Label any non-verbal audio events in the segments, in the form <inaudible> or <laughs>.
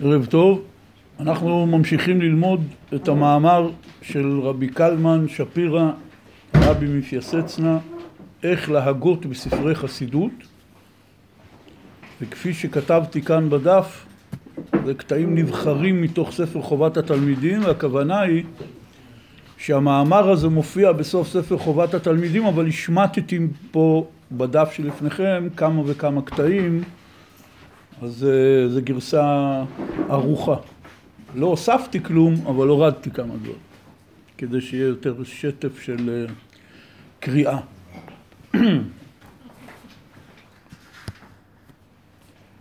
ערב טוב, אנחנו ממשיכים ללמוד את המאמר של רבי קלמן שפירא, רבי מפייסצנה, איך להגות בספרי חסידות, וכפי שכתבתי כאן בדף, זה קטעים נבחרים מתוך ספר חובת התלמידים, והכוונה היא שהמאמר הזה מופיע בסוף ספר חובת התלמידים, אבל השמטתי פה בדף שלפניכם כמה וכמה קטעים אז אה, זו גרסה ערוכה. לא הוספתי כלום, אבל הורדתי כמה דברים, כדי שיהיה יותר שטף של אה, קריאה. <clears throat>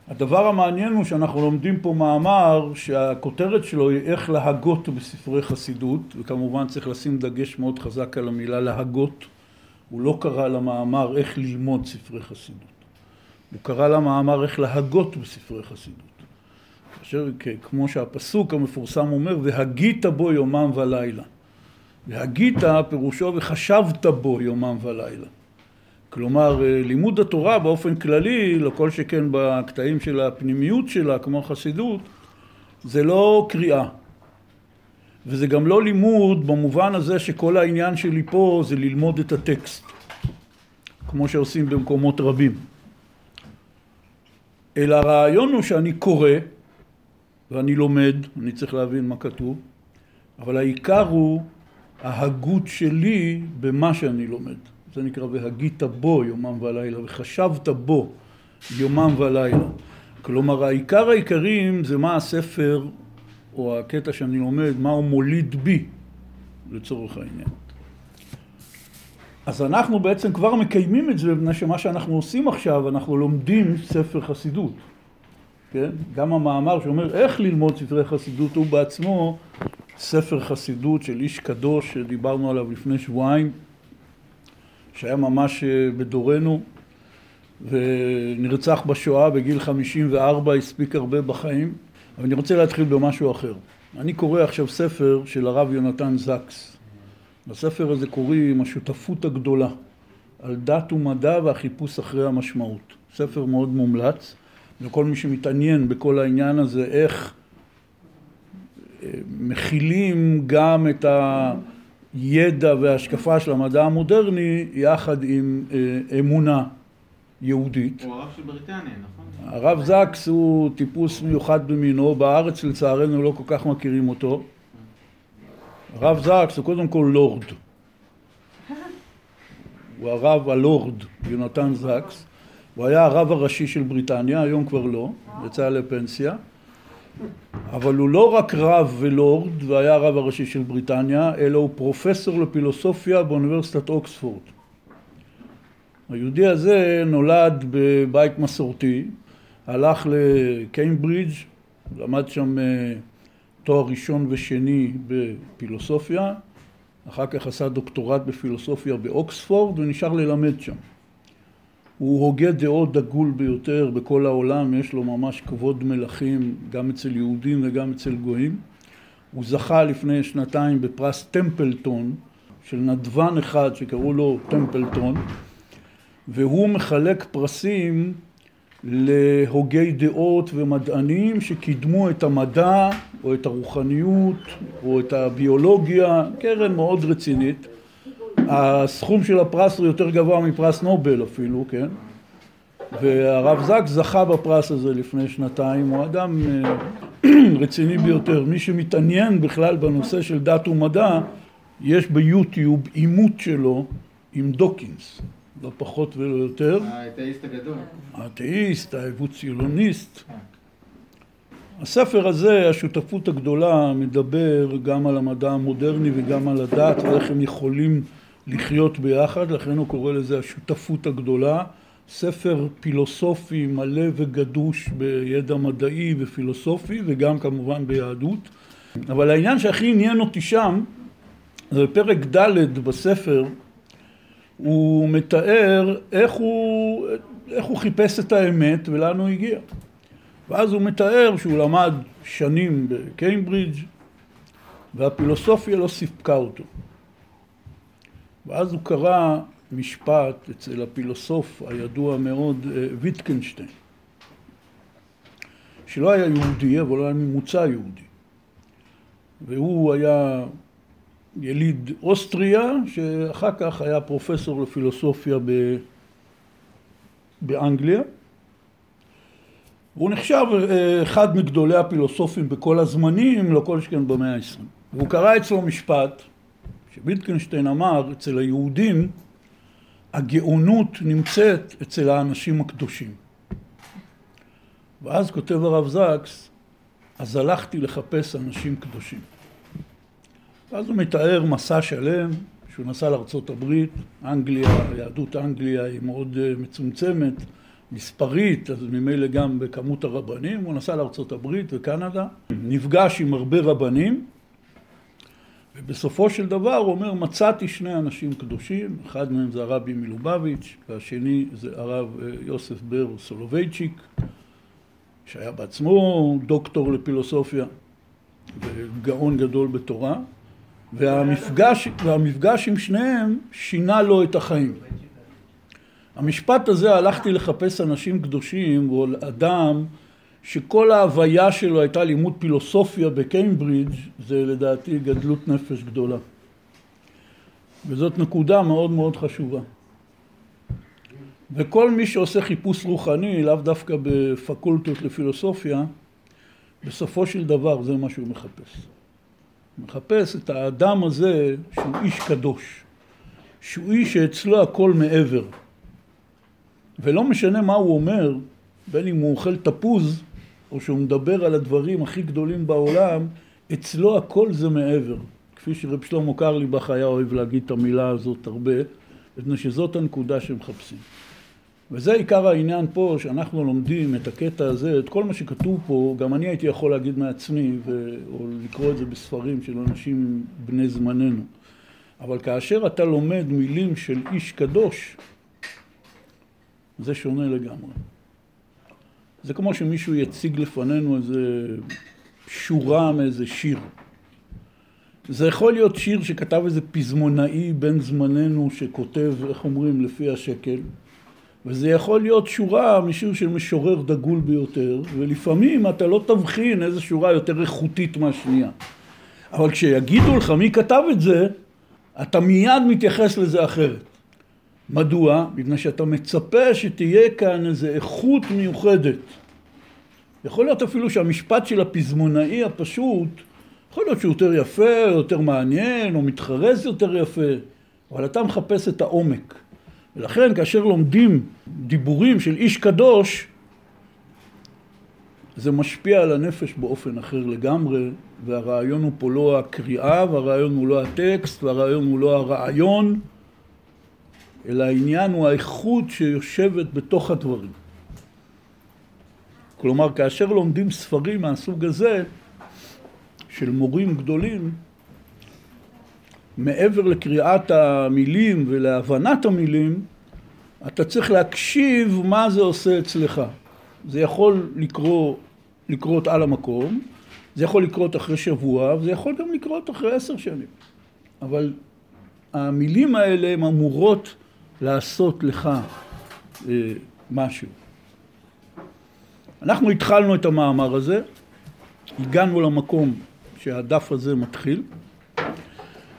הדבר המעניין הוא שאנחנו לומדים פה מאמר שהכותרת שלו היא איך להגות בספרי חסידות וכמובן צריך לשים דגש מאוד חזק על המילה להגות הוא לא קרא למאמר איך ללמוד ספרי חסידות הוא קרא למאמר איך להגות בספרי חסידות. כאשר, כמו שהפסוק המפורסם אומר, והגית בו יומם ולילה. והגית פירושו וחשבת בו יומם ולילה. כלומר, אה, לימוד התורה באופן כללי, לא כל שכן בקטעים של הפנימיות שלה, כמו החסידות, זה לא קריאה. וזה גם לא לימוד במובן הזה שכל העניין שלי פה זה ללמוד את הטקסט, כמו שעושים במקומות רבים. אלא הרעיון הוא שאני קורא ואני לומד, אני צריך להבין מה כתוב, אבל העיקר הוא ההגות שלי במה שאני לומד. זה נקרא והגית בו יומם ולילה וחשבת בו יומם ולילה. כלומר העיקר העיקרים זה מה הספר או הקטע שאני לומד, מה הוא מוליד בי לצורך העניין. אז אנחנו בעצם כבר מקיימים את זה, מפני שמה שאנחנו עושים עכשיו, אנחנו לומדים ספר חסידות. כן? גם המאמר שאומר איך ללמוד ספרי חסידות הוא בעצמו ספר חסידות של איש קדוש שדיברנו עליו לפני שבועיים, שהיה ממש אה, בדורנו ונרצח בשואה בגיל 54, הספיק הרבה בחיים. אבל אני רוצה להתחיל במשהו אחר. אני קורא עכשיו ספר של הרב יונתן זקס. בספר הזה קוראים השותפות הגדולה על דת ומדע והחיפוש אחרי המשמעות. ספר מאוד מומלץ לכל מי שמתעניין בכל העניין הזה, איך אה, מכילים גם את הידע וההשקפה של המדע המודרני יחד עם אה, אמונה יהודית. הוא הרב של בריטניה, נכון? הרב זקס הוא טיפוס מיוחד במינו, בארץ לצערנו לא כל כך מכירים אותו. הרב זקס הוא קודם כל לורד. הוא הרב הלורד, יונתן זקס. הוא היה הרב הראשי של בריטניה, היום כבר לא, יצא לפנסיה. אבל הוא לא רק רב ולורד והיה הרב הראשי של בריטניה, אלא הוא פרופסור לפילוסופיה באוניברסיטת אוקספורד. היהודי הזה נולד בבית מסורתי, הלך לקיימברידג', למד שם אה, תואר ראשון ושני בפילוסופיה, אחר כך עשה דוקטורט בפילוסופיה באוקספורד ונשאר ללמד שם. הוא הוגה דעות דגול ביותר בכל העולם, יש לו ממש כבוד מלכים גם אצל יהודים וגם אצל גויים. הוא זכה לפני שנתיים בפרס טמפלטון של נדבן אחד שקראו לו טמפלטון והוא מחלק פרסים להוגי דעות ומדענים שקידמו את המדע או את הרוחניות או את הביולוגיה, קרן מאוד רצינית. הסכום של הפרס הוא יותר גבוה מפרס נובל אפילו, כן? והרב זק זכה בפרס הזה לפני שנתיים, הוא אדם אה, <clears throat> רציני ביותר. מי שמתעניין בכלל בנושא של דת ומדע, יש ביוטיוב עימות שלו עם דוקינס. לא פחות ולא יותר. האתאיסט הגדול. האתאיסט, האבוציוניסט. הספר הזה, השותפות הגדולה, מדבר גם על המדע המודרני וגם על הדת ואיך הם יכולים לחיות ביחד, לכן הוא קורא לזה השותפות הגדולה. ספר פילוסופי מלא וגדוש בידע מדעי ופילוסופי וגם כמובן ביהדות. אבל העניין שהכי עניין אותי שם זה בפרק ד' בספר הוא מתאר איך הוא, איך הוא חיפש את האמת ולאן הוא הגיע. ואז הוא מתאר שהוא למד שנים בקיימברידג' והפילוסופיה לא סיפקה אותו. ואז הוא קרא משפט אצל הפילוסוף הידוע מאוד ויטקנשטיין, שלא היה יהודי, אבל הוא היה ממוצא יהודי. והוא היה יליד אוסטריה, שאחר כך היה פרופסור לפילוסופיה ב... באנגליה. והוא נחשב אה, אחד מגדולי הפילוסופים בכל הזמנים, לא כל שכן במאה העשרים. והוא קרא אצלו משפט שוויטקנשטיין אמר, אצל היהודים הגאונות נמצאת אצל האנשים הקדושים. ואז כותב הרב זקס, אז הלכתי לחפש אנשים קדושים. ואז הוא מתאר מסע שלם שהוא נסע לארצות הברית, אנגליה, יהדות אנגליה היא מאוד אה, מצומצמת, מספרית, אז ממילא גם בכמות הרבנים, הוא נסע לארצות הברית וקנדה, נפגש עם הרבה רבנים, ובסופו של דבר הוא אומר, מצאתי שני אנשים קדושים, אחד מהם זה הרבי מלובביץ', והשני זה הרב אה, יוסף בר סולובייצ'יק, שהיה בעצמו דוקטור לפילוסופיה וגאון גדול בתורה, והמפגש, והמפגש עם שניהם שינה לו את החיים. המשפט הזה, הלכתי לחפש אנשים קדושים, הוא אדם שכל ההוויה שלו הייתה לימוד פילוסופיה בקיימברידג', זה לדעתי גדלות נפש גדולה. וזאת נקודה מאוד מאוד חשובה. וכל מי שעושה חיפוש רוחני, לאו דווקא בפקולטות לפילוסופיה, בסופו של דבר זה מה שהוא מחפש. הוא מחפש את האדם הזה שהוא איש קדוש, שהוא איש שאצלו הכל מעבר. ולא משנה מה הוא אומר, בין אם הוא אוכל תפוז, או שהוא מדבר על הדברים הכי גדולים בעולם, אצלו הכל זה מעבר. כפי שרב שלמה קרליבך היה אוהב להגיד את המילה הזאת הרבה, מפני שזאת הנקודה שמחפשים. וזה עיקר העניין פה, שאנחנו לומדים את הקטע הזה, את כל מה שכתוב פה, גם אני הייתי יכול להגיד מעצמי, ו... או לקרוא את זה בספרים של אנשים בני זמננו. אבל כאשר אתה לומד מילים של איש קדוש, זה שונה לגמרי. זה כמו שמישהו יציג לפנינו איזה שורה מאיזה שיר. זה יכול להיות שיר שכתב איזה פזמונאי בן זמננו שכותב, איך אומרים, לפי השקל, וזה יכול להיות שורה משיר של משורר דגול ביותר, ולפעמים אתה לא תבחין איזה שורה יותר איכותית מהשנייה. אבל כשיגידו לך מי כתב את זה, אתה מיד מתייחס לזה אחרת. מדוע? מפני שאתה מצפה שתהיה כאן איזו איכות מיוחדת. יכול להיות אפילו שהמשפט של הפזמונאי הפשוט, יכול להיות שהוא יותר יפה, או יותר מעניין, או מתחרז יותר יפה, אבל אתה מחפש את העומק. ולכן כאשר לומדים דיבורים של איש קדוש, זה משפיע על הנפש באופן אחר לגמרי, והרעיון הוא פה לא הקריאה, והרעיון הוא לא הטקסט, והרעיון הוא לא הרעיון, אלא העניין הוא האיכות שיושבת בתוך הדברים. כלומר, כאשר לומדים ספרים מהסוג הזה, של מורים גדולים, מעבר לקריאת המילים ולהבנת המילים, אתה צריך להקשיב מה זה עושה אצלך. זה יכול לקרוא, לקרות על המקום, זה יכול לקרות אחרי שבוע, וזה יכול גם לקרות אחרי עשר שנים. אבל המילים האלה הן אמורות לעשות לך אה, משהו. אנחנו התחלנו את המאמר הזה, הגענו למקום שהדף הזה מתחיל,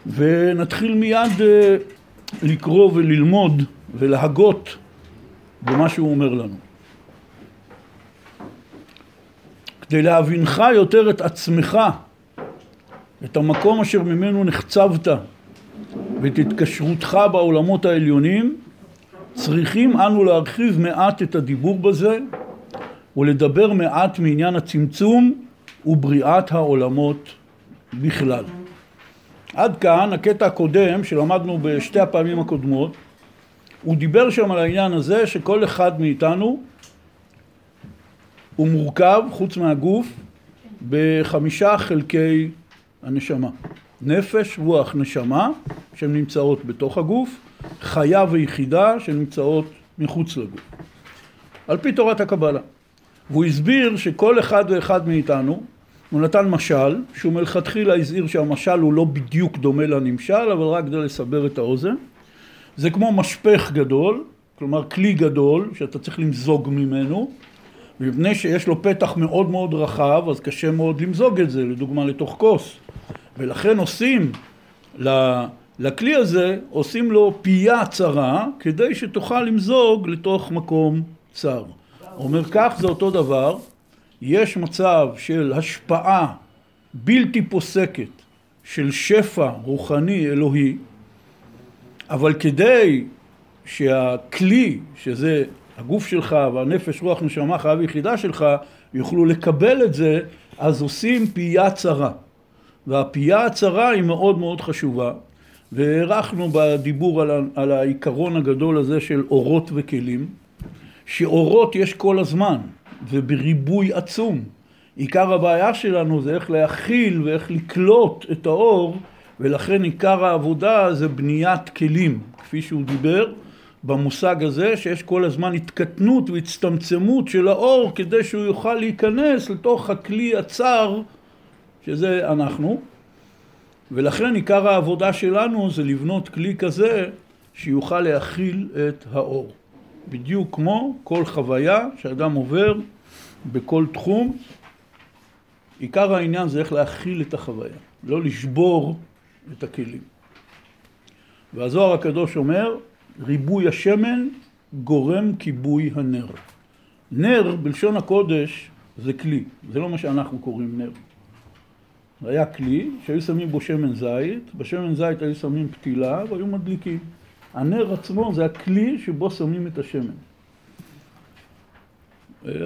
ונתחיל מיד אה, לקרוא וללמוד ולהגות במה שהוא אומר לנו. כדי להבינך יותר את עצמך, את המקום אשר ממנו נחצבת ואת התקשרותך בעולמות העליונים, צריכים אנו להרחיב מעט את הדיבור בזה ולדבר מעט מעניין הצמצום ובריאת העולמות בכלל. עד כאן הקטע הקודם שלמדנו בשתי הפעמים הקודמות, הוא דיבר שם על העניין הזה שכל אחד מאיתנו הוא מורכב, חוץ מהגוף, בחמישה חלקי הנשמה. נפש, רוח, נשמה, שהן נמצאות בתוך הגוף, חיה ויחידה שנמצאות מחוץ לגוף. על פי תורת הקבלה. והוא הסביר שכל אחד ואחד מאיתנו, הוא נתן משל, שהוא מלכתחילה הזהיר שהמשל הוא לא בדיוק דומה לנמשל, אבל רק כדי לסבר את האוזן. זה כמו משפך גדול, כלומר כלי גדול שאתה צריך למזוג ממנו, ומפני שיש לו פתח מאוד מאוד רחב, אז קשה מאוד למזוג את זה, לדוגמה לתוך כוס. ולכן עושים לכלי הזה, עושים לו פייה צרה, כדי שתוכל למזוג לתוך מקום צר. אומר כך זה אותו דבר, יש מצב של השפעה בלתי פוסקת של שפע רוחני אלוהי, אבל כדי שהכלי, שזה הגוף שלך והנפש, רוח, נשמה, חייו יחידה שלך, יוכלו לקבל את זה, אז עושים פייה צרה. והפייה הצרה היא מאוד מאוד חשובה, והארכנו בדיבור על, ה, על העיקרון הגדול הזה של אורות וכלים, שאורות יש כל הזמן, ובריבוי עצום. עיקר הבעיה שלנו זה איך להכיל ואיך לקלוט את האור, ולכן עיקר העבודה זה בניית כלים, כפי שהוא דיבר, במושג הזה שיש כל הזמן התקטנות והצטמצמות של האור כדי שהוא יוכל להיכנס לתוך הכלי הצר שזה אנחנו, ולכן עיקר העבודה שלנו זה לבנות כלי כזה שיוכל להכיל את האור. בדיוק כמו כל חוויה שאדם עובר בכל תחום, עיקר העניין זה איך להכיל את החוויה, לא לשבור את הכלים. והזוהר הקדוש אומר, ריבוי השמן גורם כיבוי הנר. נר בלשון הקודש זה כלי, זה לא מה שאנחנו קוראים נר. זה היה כלי שהיו שמים בו שמן זית, בשמן זית היו שמים פתילה והיו מדליקים. הנר עצמו זה הכלי שבו שמים את השמן.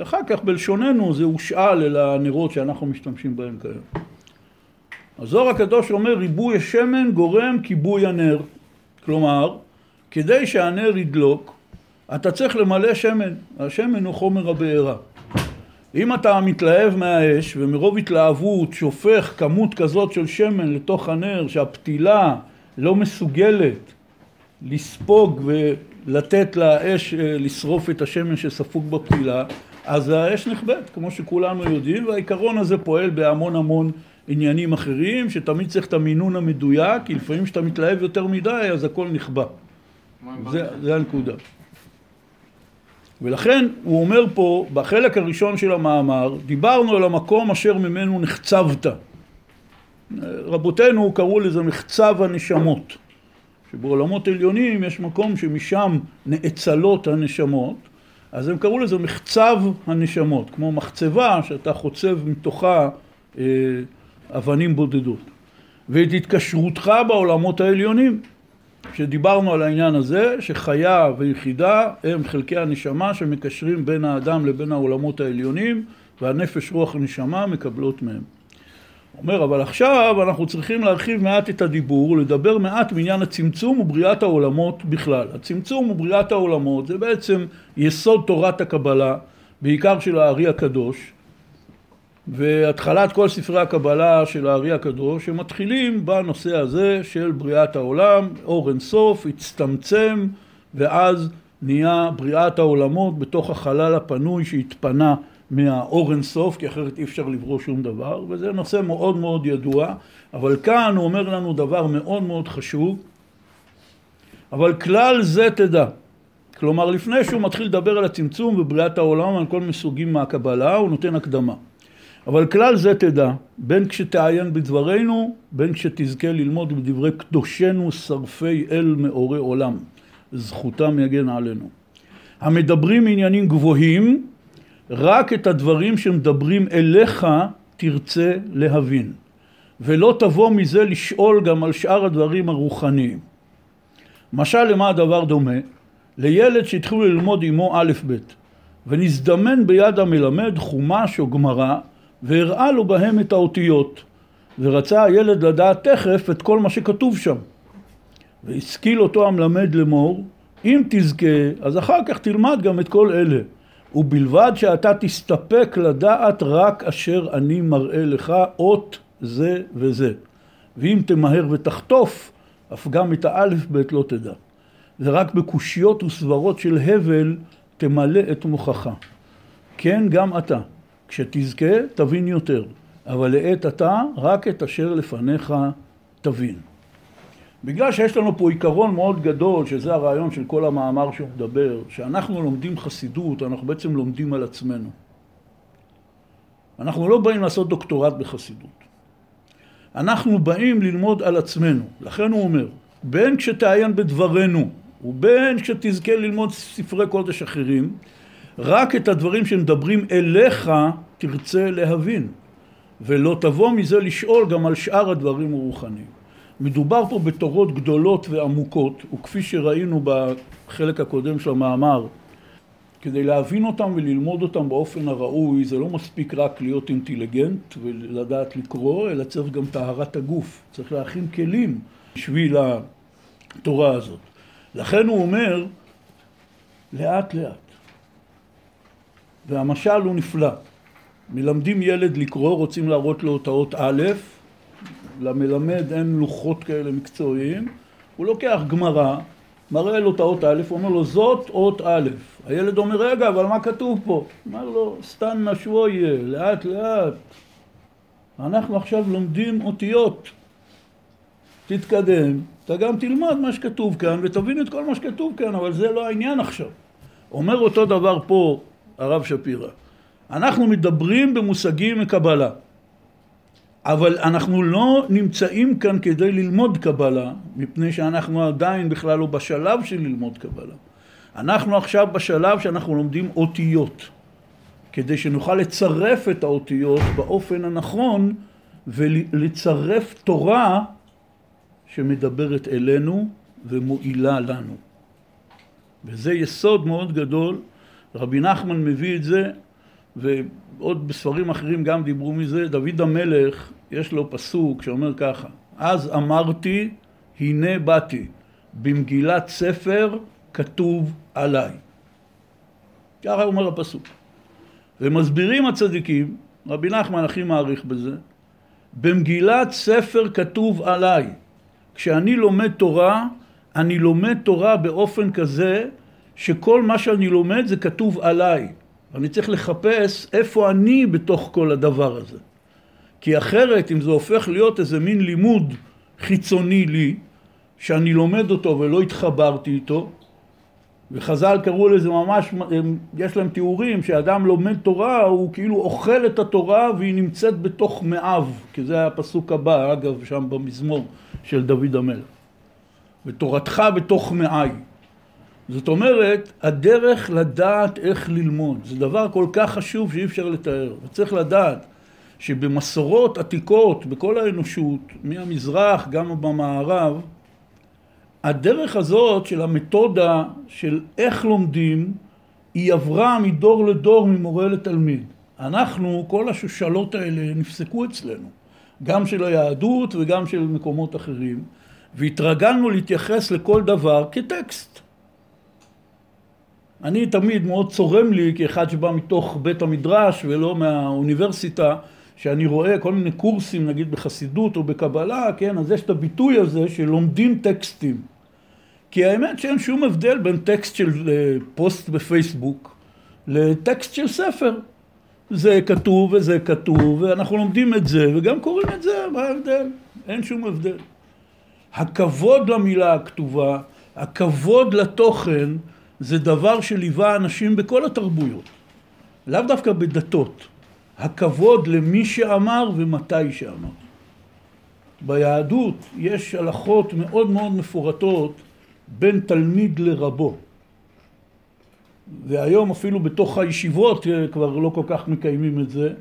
אחר כך בלשוננו זה הושאל אל הנרות שאנחנו משתמשים בהם כיום. הזוהר הקדוש אומר ריבוי השמן גורם כיבוי הנר. כלומר, כדי שהנר ידלוק, אתה צריך למלא שמן. השמן הוא חומר הבעירה. אם אתה מתלהב מהאש ומרוב התלהבות שופך כמות כזאת של שמן לתוך הנר שהפתילה לא מסוגלת לספוג ולתת לאש אה, לשרוף את השמן שספוג בפתילה אז האש נכבדת כמו שכולנו יודעים והעיקרון הזה פועל בהמון המון עניינים אחרים שתמיד צריך את המינון המדויק כי לפעמים כשאתה מתלהב יותר מדי אז הכל נכבה. זה, זה הנקודה ולכן הוא אומר פה, בחלק הראשון של המאמר, דיברנו על המקום אשר ממנו נחצבת. רבותינו קראו לזה מחצב הנשמות, שבעולמות עליונים יש מקום שמשם נאצלות הנשמות, אז הם קראו לזה מחצב הנשמות, כמו מחצבה שאתה חוצב מתוכה אה, אבנים בודדות. ואת התקשרותך בעולמות העליונים. שדיברנו על העניין הזה, שחיה ויחידה הם חלקי הנשמה שמקשרים בין האדם לבין העולמות העליונים, והנפש, רוח ונשמה מקבלות מהם. אומר, אבל עכשיו אנחנו צריכים להרחיב מעט את הדיבור, לדבר מעט בעניין הצמצום ובריאת העולמות בכלל. הצמצום ובריאת העולמות זה בעצם יסוד תורת הקבלה, בעיקר של הארי הקדוש, והתחלת כל ספרי הקבלה של הארי הקדוש, הם מתחילים בנושא הזה של בריאת העולם, אור אינסוף, הצטמצם, ואז נהיה בריאת העולמות בתוך החלל הפנוי שהתפנה מהאור אינסוף, כי אחרת אי אפשר לברוא שום דבר, וזה נושא מאוד מאוד ידוע, אבל כאן הוא אומר לנו דבר מאוד מאוד חשוב, אבל כלל זה תדע. כלומר, לפני שהוא מתחיל לדבר על הצמצום ובריאת העולם, על כל מיני סוגים מהקבלה, הוא נותן הקדמה. אבל כלל זה תדע, בין כשתעיין בדברינו, בין כשתזכה ללמוד בדברי קדושנו שרפי אל מאורי עולם. זכותם יגן עלינו. המדברים עניינים גבוהים, רק את הדברים שמדברים אליך תרצה להבין. ולא תבוא מזה לשאול גם על שאר הדברים הרוחניים. משל למה הדבר דומה? לילד שהתחילו ללמוד עמו א' ב' ונזדמן ביד המלמד חומש או גמרא והראה לו בהם את האותיות, ורצה הילד לדעת תכף את כל מה שכתוב שם. והשכיל אותו המלמד לאמור, אם תזכה, אז אחר כך תלמד גם את כל אלה. ובלבד שאתה תסתפק לדעת רק אשר אני מראה לך אות זה וזה. ואם תמהר ותחטוף, אף גם את האלף בית לא תדע. ורק בקושיות וסברות של הבל תמלא את מוחך. כן, גם אתה. כשתזכה תבין יותר, אבל לעת עתה רק את אשר לפניך תבין. בגלל שיש לנו פה עיקרון מאוד גדול, שזה הרעיון של כל המאמר שהוא מדבר, שאנחנו לומדים חסידות, אנחנו בעצם לומדים על עצמנו. אנחנו לא באים לעשות דוקטורט בחסידות. אנחנו באים ללמוד על עצמנו. לכן הוא אומר, בין כשתעיין בדברנו ובין כשתזכה ללמוד ספרי קודש אחרים, רק את הדברים שמדברים אליך תרצה להבין, ולא תבוא מזה לשאול גם על שאר הדברים הרוחניים. מדובר פה בתורות גדולות ועמוקות, וכפי שראינו בחלק הקודם של המאמר, כדי להבין אותם וללמוד אותם באופן הראוי, זה לא מספיק רק להיות אינטליגנט ולדעת לקרוא, אלא צריך גם טהרת הגוף. צריך להכין כלים בשביל התורה הזאת. לכן הוא אומר, לאט לאט. והמשל הוא נפלא. מלמדים ילד לקרוא, רוצים להראות לו את האות א', למלמד אין לוחות כאלה מקצועיים, הוא לוקח גמרא, מראה לו את האות א', הוא אומר לו זאת אות א'. הילד אומר רגע, אבל מה כתוב פה? אומר לו סתן שויה, לאט לאט. אנחנו עכשיו לומדים אותיות. תתקדם, אתה גם תלמד מה שכתוב כאן ותבין את כל מה שכתוב כאן, אבל זה לא העניין עכשיו. אומר אותו דבר פה הרב שפירא. אנחנו מדברים במושגים מקבלה, אבל אנחנו לא נמצאים כאן כדי ללמוד קבלה, מפני שאנחנו עדיין בכלל לא בשלב של ללמוד קבלה. אנחנו עכשיו בשלב שאנחנו לומדים אותיות, כדי שנוכל לצרף את האותיות באופן הנכון ולצרף תורה שמדברת אלינו ומועילה לנו. וזה יסוד מאוד גדול, רבי נחמן מביא את זה, ועוד בספרים אחרים גם דיברו מזה, דוד המלך, יש לו פסוק שאומר ככה, אז אמרתי, הנה באתי, במגילת ספר כתוב עליי. ככה אומר הפסוק. ומסבירים הצדיקים, רבי נחמן הכי מעריך בזה, במגילת ספר כתוב עליי. כשאני לומד תורה, אני לומד תורה באופן כזה שכל מה שאני לומד זה כתוב עליי. אני צריך לחפש איפה אני בתוך כל הדבר הזה. כי אחרת, אם זה הופך להיות איזה מין לימוד חיצוני לי, שאני לומד אותו ולא התחברתי איתו, וחז"ל קראו לזה ממש, יש להם תיאורים שאדם לומד תורה, הוא כאילו אוכל את התורה והיא נמצאת בתוך מאב, כי זה הפסוק הבא, אגב, שם במזמור של דוד המלך. ותורתך בתוך מאי. זאת אומרת, הדרך לדעת איך ללמוד, זה דבר כל כך חשוב שאי אפשר לתאר. וצריך לדעת שבמסורות עתיקות, בכל האנושות, מהמזרח גם במערב, הדרך הזאת של המתודה של איך לומדים, היא עברה מדור לדור, ממורה לתלמיד. אנחנו, כל השושלות האלה נפסקו אצלנו, גם של היהדות וגם של מקומות אחרים, והתרגלנו להתייחס לכל דבר כטקסט. אני תמיד מאוד צורם לי כאחד שבא מתוך בית המדרש ולא מהאוניברסיטה שאני רואה כל מיני קורסים נגיד בחסידות או בקבלה, כן, אז יש את הביטוי הזה שלומדים טקסטים. כי האמת שאין שום הבדל בין טקסט של אה, פוסט בפייסבוק לטקסט של ספר. זה כתוב וזה כתוב ואנחנו לומדים את זה וגם קוראים את זה, מה ההבדל? אין שום הבדל. הכבוד למילה הכתובה, הכבוד לתוכן, זה דבר שליווה אנשים בכל התרבויות, לאו דווקא בדתות. הכבוד למי שאמר ומתי שאמר. ביהדות יש הלכות מאוד מאוד מפורטות בין תלמיד לרבו. והיום אפילו בתוך הישיבות אה, כבר לא כל כך מקיימים את זה.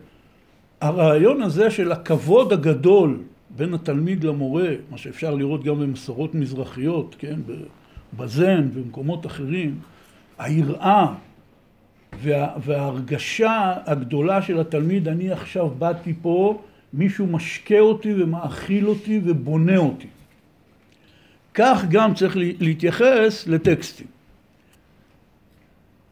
הרעיון הזה של הכבוד הגדול בין התלמיד למורה, מה שאפשר לראות גם במסורות מזרחיות, כן, בזן ובמקומות אחרים, היראה וה, וההרגשה הגדולה של התלמיד, אני עכשיו באתי פה, מישהו משקה אותי ומאכיל אותי ובונה אותי. כך גם צריך להתייחס לטקסטים.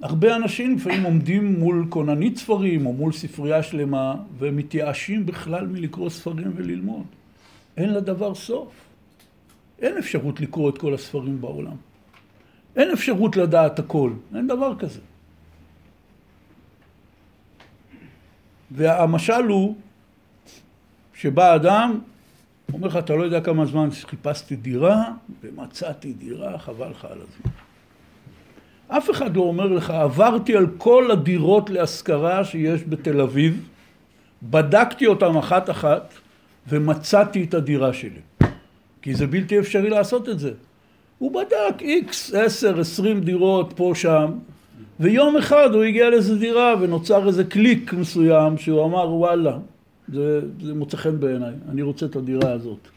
הרבה אנשים לפעמים עומדים מול כוננית ספרים או מול ספרייה שלמה ומתייאשים בכלל מלקרוא ספרים וללמוד. אין לדבר סוף. אין אפשרות לקרוא את כל הספרים בעולם. אין אפשרות לדעת הכל, אין דבר כזה. והמשל הוא שבא אדם, אומר לך, אתה לא יודע כמה זמן חיפשתי דירה, ומצאתי דירה, חבל לך על הזמן. אף אחד לא אומר לך, עברתי על כל הדירות להשכרה שיש בתל אביב, בדקתי אותם אחת אחת ומצאתי את הדירה שלי. כי זה בלתי אפשרי לעשות את זה. הוא בדק איקס, עשר, עשרים דירות פה שם, ויום אחד הוא הגיע לאיזה דירה ונוצר איזה קליק מסוים שהוא אמר וואלה, זה, זה מוצא חן בעיניי, אני רוצה את הדירה הזאת.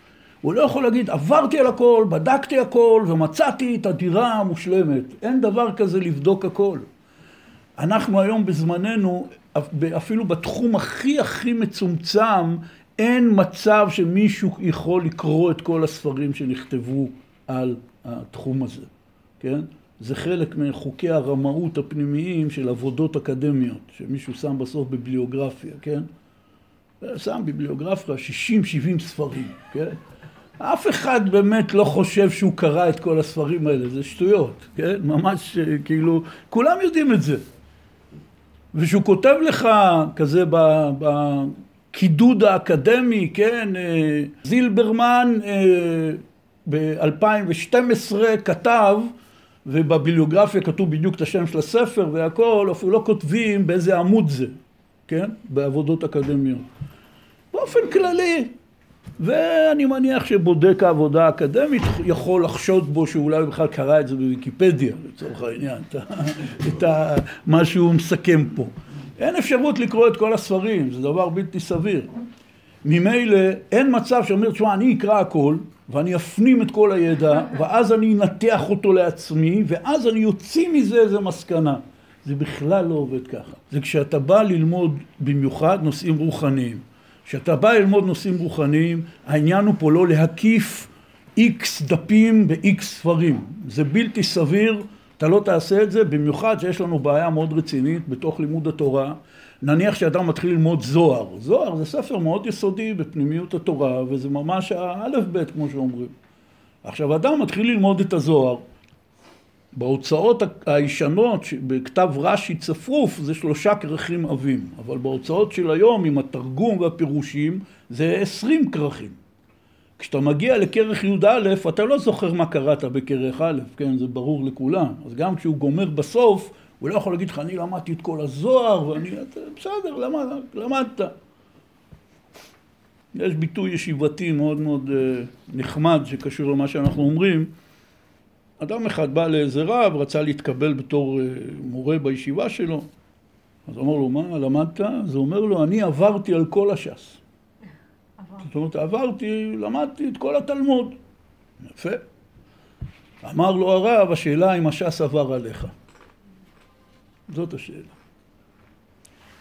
הוא לא יכול להגיד עברתי על הכל, בדקתי הכל ומצאתי את הדירה המושלמת. אין דבר כזה לבדוק הכל. אנחנו היום בזמננו, אפילו בתחום הכי הכי מצומצם, אין מצב שמישהו יכול לקרוא את כל הספרים שנכתבו על התחום הזה, כן? זה חלק מחוקי הרמאות הפנימיים של עבודות אקדמיות, שמישהו שם בסוף ביבליוגרפיה, כן? שם ביבליוגרפיה 60-70 ספרים, כן? אף אחד באמת לא חושב שהוא קרא את כל הספרים האלה, זה שטויות, כן? ממש כאילו, כולם יודעים את זה. ושהוא כותב לך כזה בקידוד האקדמי, כן? אה, זילברמן אה, ב-2012 כתב, ובביליוגרפיה כתוב בדיוק את השם של הספר והכל, אפילו לא כותבים באיזה עמוד זה, כן? בעבודות אקדמיות. באופן כללי, ואני מניח שבודק העבודה האקדמית יכול לחשוד בו שאולי בכלל קרא את זה בוויקיפדיה, לצורך העניין, את, את מה שהוא מסכם פה. אין אפשרות לקרוא את כל הספרים, זה דבר בלתי סביר. ממילא אין מצב שאומר, תשמע, אני אקרא הכל, ואני אפנים את כל הידע, ואז אני אנתח אותו לעצמי, ואז אני אוציא מזה איזה מסקנה. זה בכלל לא עובד ככה. זה כשאתה בא ללמוד במיוחד נושאים רוחניים. כשאתה בא ללמוד נושאים רוחניים, העניין הוא פה לא להקיף איקס דפים באיקס ספרים. זה בלתי סביר, אתה לא תעשה את זה, במיוחד שיש לנו בעיה מאוד רצינית בתוך לימוד התורה. נניח שאדם מתחיל ללמוד זוהר. זוהר זה ספר מאוד יסודי בפנימיות התורה, וזה ממש האלף בית, כמו שאומרים. עכשיו, אדם מתחיל ללמוד את הזוהר. בהוצאות הישנות, בכתב רש"י צפוף, זה שלושה כרכים עבים, אבל בהוצאות של היום, עם התרגום והפירושים, זה עשרים כרכים. כשאתה מגיע לכרך י"א, אתה לא זוכר מה קראת בכרך א', כן, זה ברור לכולם. אז גם כשהוא גומר בסוף, הוא לא יכול להגיד לך, אני למדתי את כל הזוהר, ואני... בסדר, למד, למדת. יש ביטוי ישיבתי מאוד מאוד אה, נחמד שקשור למה שאנחנו אומרים. אדם אחד בא לאיזה רב, רצה להתקבל בתור אה, מורה בישיבה שלו, אז אמר לו, מה, למדת? אז הוא אומר לו, אני עברתי על כל הש"ס. זאת אומרת, עברתי, למדתי את כל התלמוד. יפה. אמר לו הרב, השאלה אם הש"ס עבר עליך. זאת השאלה.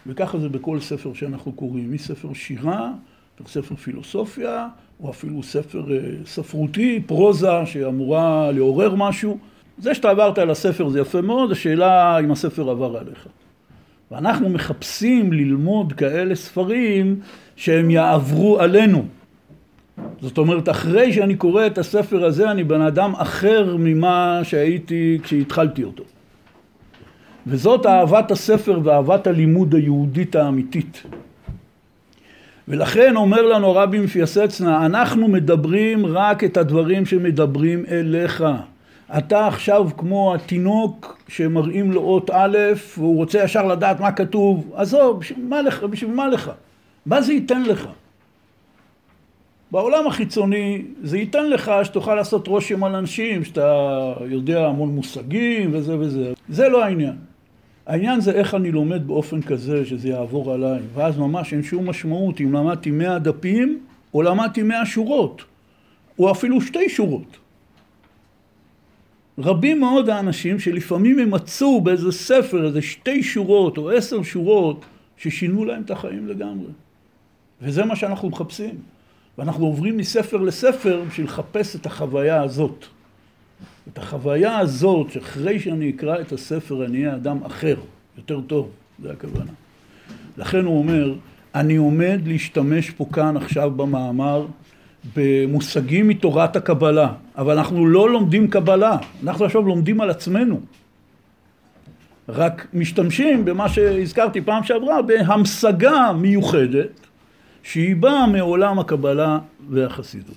וככה זה בכל ספר שאנחנו קוראים, מספר שירה, ספר פילוסופיה, או אפילו ספר אה, ספרותי, פרוזה שאמורה לעורר משהו. זה שאתה עברת על הספר זה יפה מאוד, השאלה אם הספר עבר עליך. ואנחנו מחפשים ללמוד כאלה ספרים שהם יעברו עלינו. זאת אומרת, אחרי שאני קורא את הספר הזה, אני בן אדם אחר ממה שהייתי כשהתחלתי אותו. וזאת אהבת הספר ואהבת הלימוד היהודית האמיתית. ולכן אומר לנו רבי מפיאסצנה, אנחנו מדברים רק את הדברים שמדברים אליך. אתה עכשיו כמו התינוק שמראים לו אות א' והוא רוצה ישר לדעת מה כתוב, עזוב, בשביל מה לך? בשביל מה לך? מה זה ייתן לך? בעולם החיצוני זה ייתן לך שתוכל לעשות רושם על אנשים, שאתה יודע המון מושגים וזה וזה. זה לא העניין. העניין זה איך אני לומד באופן כזה שזה יעבור עליי, ואז ממש אין שום משמעות אם למדתי מאה דפים או למדתי מאה שורות, או אפילו שתי שורות. רבים מאוד האנשים שלפעמים הם מצאו באיזה ספר איזה שתי שורות או עשר שורות ששינו להם את החיים לגמרי. וזה מה שאנחנו מחפשים. ואנחנו עוברים מספר לספר בשביל לחפש את החוויה הזאת. את החוויה הזאת, שאחרי שאני אקרא את הספר אני אהיה אדם אחר, יותר טוב, זה הכוונה. לכן הוא אומר, אני עומד להשתמש פה כאן עכשיו במאמר במושגים מתורת הקבלה, אבל אנחנו לא לומדים קבלה, אנחנו עכשיו לומדים על עצמנו. רק משתמשים במה שהזכרתי פעם שעברה, בהמשגה מיוחדת שהיא באה מעולם הקבלה והחסידות.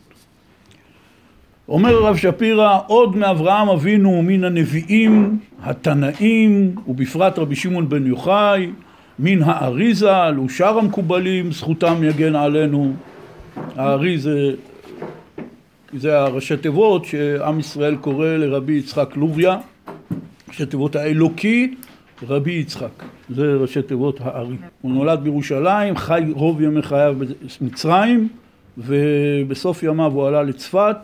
אומר הרב שפירא, עוד מאברהם אבינו מן הנביאים, התנאים, ובפרט רבי שמעון בן יוחאי, מן הארי ז"ל ושאר המקובלים, זכותם יגן עלינו. הארי זה, זה הראשי תיבות שעם ישראל קורא לרבי יצחק לוביה, ראשי תיבות האלוקי רבי יצחק, זה ראשי תיבות הארי. הוא נולד בירושלים, חי רוב ימי חייו במצרים, ובסוף ימיו הוא עלה לצפת,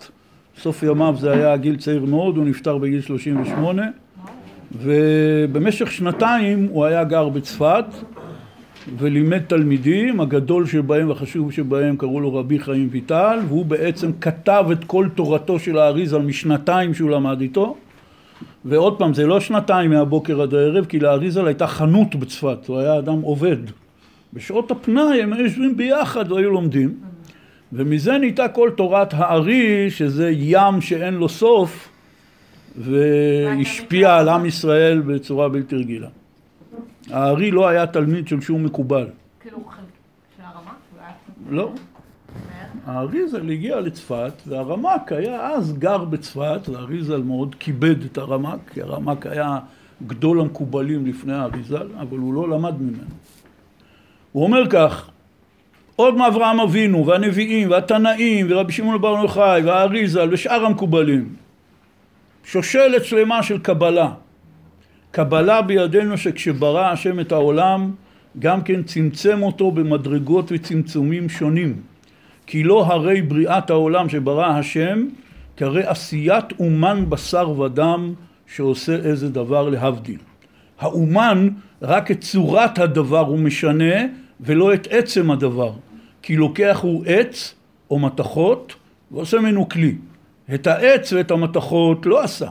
בסוף ימיו זה היה גיל צעיר מאוד, הוא נפטר בגיל 38, ובמשך שנתיים הוא היה גר בצפת, ולימד תלמידים, הגדול שבהם והחשוב שבהם קראו לו רבי חיים ויטל, והוא בעצם כתב את כל תורתו של האריזל משנתיים שהוא למד איתו. ועוד פעם, זה לא שנתיים מהבוקר עד הערב, כי לאריזל הייתה חנות בצפת, הוא היה אדם עובד. בשעות הפנאי הם היו יושבים ביחד והיו לומדים, ומזה נהייתה כל תורת הארי, שזה ים שאין לו סוף, והשפיע על עם ישראל בצורה בלתי רגילה. הארי לא היה תלמיד של שום מקובל. כאילו של הרמה? לא. האריזל הגיע לצפת, והרמק היה אז גר בצפת, והאריזל מאוד כיבד את הרמק, כי הרמק היה גדול המקובלים לפני האריזל, אבל הוא לא למד ממנו. הוא אומר כך, עוד מאברהם אבינו, והנביאים, והתנאים, ורבי שמעון בר יוחאי, והאריזל, ושאר המקובלים. שושלת שלמה של קבלה. קבלה בידינו שכשברא השם את העולם, גם כן צמצם אותו במדרגות וצמצומים שונים. כי לא הרי בריאת העולם שברא השם, כהרי עשיית אומן בשר ודם שעושה איזה דבר להבדיל. האומן רק את צורת הדבר הוא משנה ולא את עצם הדבר. כי לוקח הוא עץ או מתכות ועושה ממנו כלי. את העץ ואת המתכות לא עשה,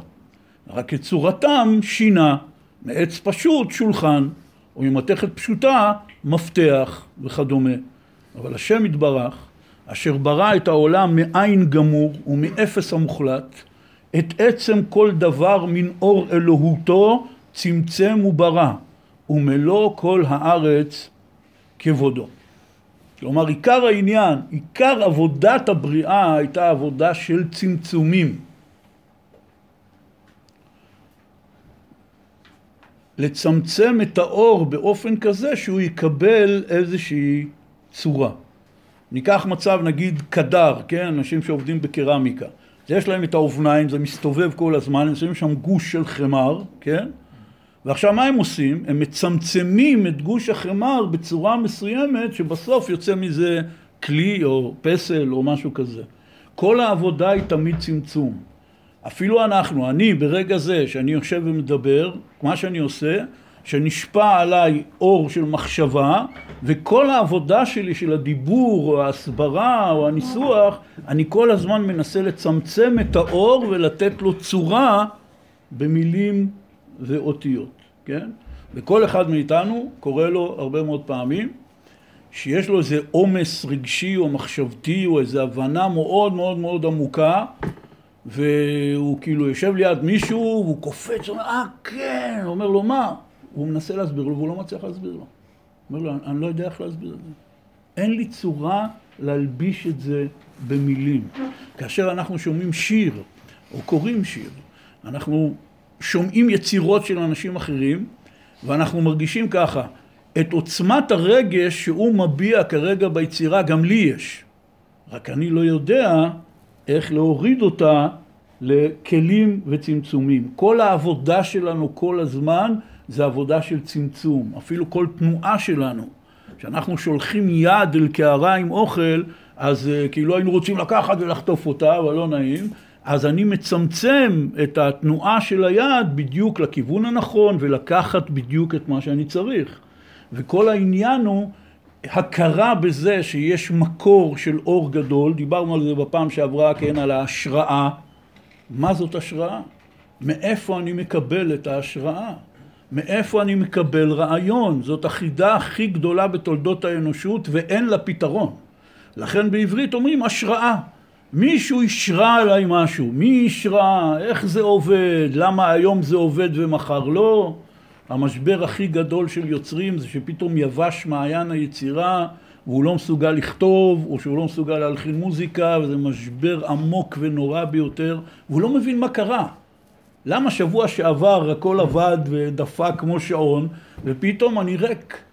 רק את צורתם שינה, מעץ פשוט שולחן, או ממתכת פשוטה מפתח וכדומה. אבל השם יתברך אשר ברא את העולם מאין גמור ומאפס המוחלט, את עצם כל דבר מן אור אלוהותו צמצם וברא, ומלוא כל הארץ כבודו. כלומר, עיקר העניין, עיקר עבודת הבריאה הייתה עבודה של צמצומים. לצמצם את האור באופן כזה שהוא יקבל איזושהי צורה. ניקח מצב נגיד קדר, כן, אנשים שעובדים בקרמיקה, יש להם את האובניים, זה מסתובב כל הזמן, הם שמים שם גוש של חמר, כן, ועכשיו מה הם עושים? הם מצמצמים את גוש החמר בצורה מסוימת שבסוף יוצא מזה כלי או פסל או משהו כזה. כל העבודה היא תמיד צמצום. אפילו אנחנו, אני ברגע זה שאני יושב ומדבר, מה שאני עושה, שנשפע עליי אור של מחשבה, וכל העבודה שלי של הדיבור או ההסברה או הניסוח, אני כל הזמן מנסה לצמצם את האור ולתת לו צורה במילים ואותיות, כן? וכל אחד מאיתנו קורא לו הרבה מאוד פעמים שיש לו איזה עומס רגשי או מחשבתי או איזו הבנה מאוד מאוד מאוד עמוקה והוא כאילו יושב ליד מישהו והוא קופץ, הוא אומר אה כן, הוא אומר לו מה? הוא מנסה להסביר לו והוא לא מצליח להסביר לו. אומר לו, אני לא יודע איך להסביר את זה. אין לי צורה להלביש את זה במילים. כאשר אנחנו שומעים שיר, או קוראים שיר, אנחנו שומעים יצירות של אנשים אחרים, ואנחנו מרגישים ככה, את עוצמת הרגש שהוא מביע כרגע ביצירה, גם לי יש. רק אני לא יודע איך להוריד אותה לכלים וצמצומים. כל העבודה שלנו כל הזמן זה עבודה של צמצום. אפילו כל תנועה שלנו, כשאנחנו שולחים יד אל קערה עם אוכל, אז uh, כאילו היינו רוצים לקחת ולחטוף אותה, אבל לא נעים. אז אני מצמצם את התנועה של היד בדיוק לכיוון הנכון ולקחת בדיוק את מה שאני צריך. וכל העניין הוא הכרה בזה שיש מקור של אור גדול, דיברנו על זה בפעם שעברה, כן, על ההשראה. מה זאת השראה? מאיפה אני מקבל את ההשראה? מאיפה אני מקבל רעיון? זאת החידה הכי גדולה בתולדות האנושות ואין לה פתרון. לכן בעברית אומרים השראה. מישהו אישרה עליי משהו, מי אישרה, איך זה עובד, למה היום זה עובד ומחר לא. המשבר הכי גדול של יוצרים זה שפתאום יבש מעיין היצירה והוא לא מסוגל לכתוב, או שהוא לא מסוגל להלחין מוזיקה, וזה משבר עמוק ונורא ביותר, והוא לא מבין מה קרה. למה שבוע שעבר הכל עבד ודפק כמו שעון, ופתאום אני ריק?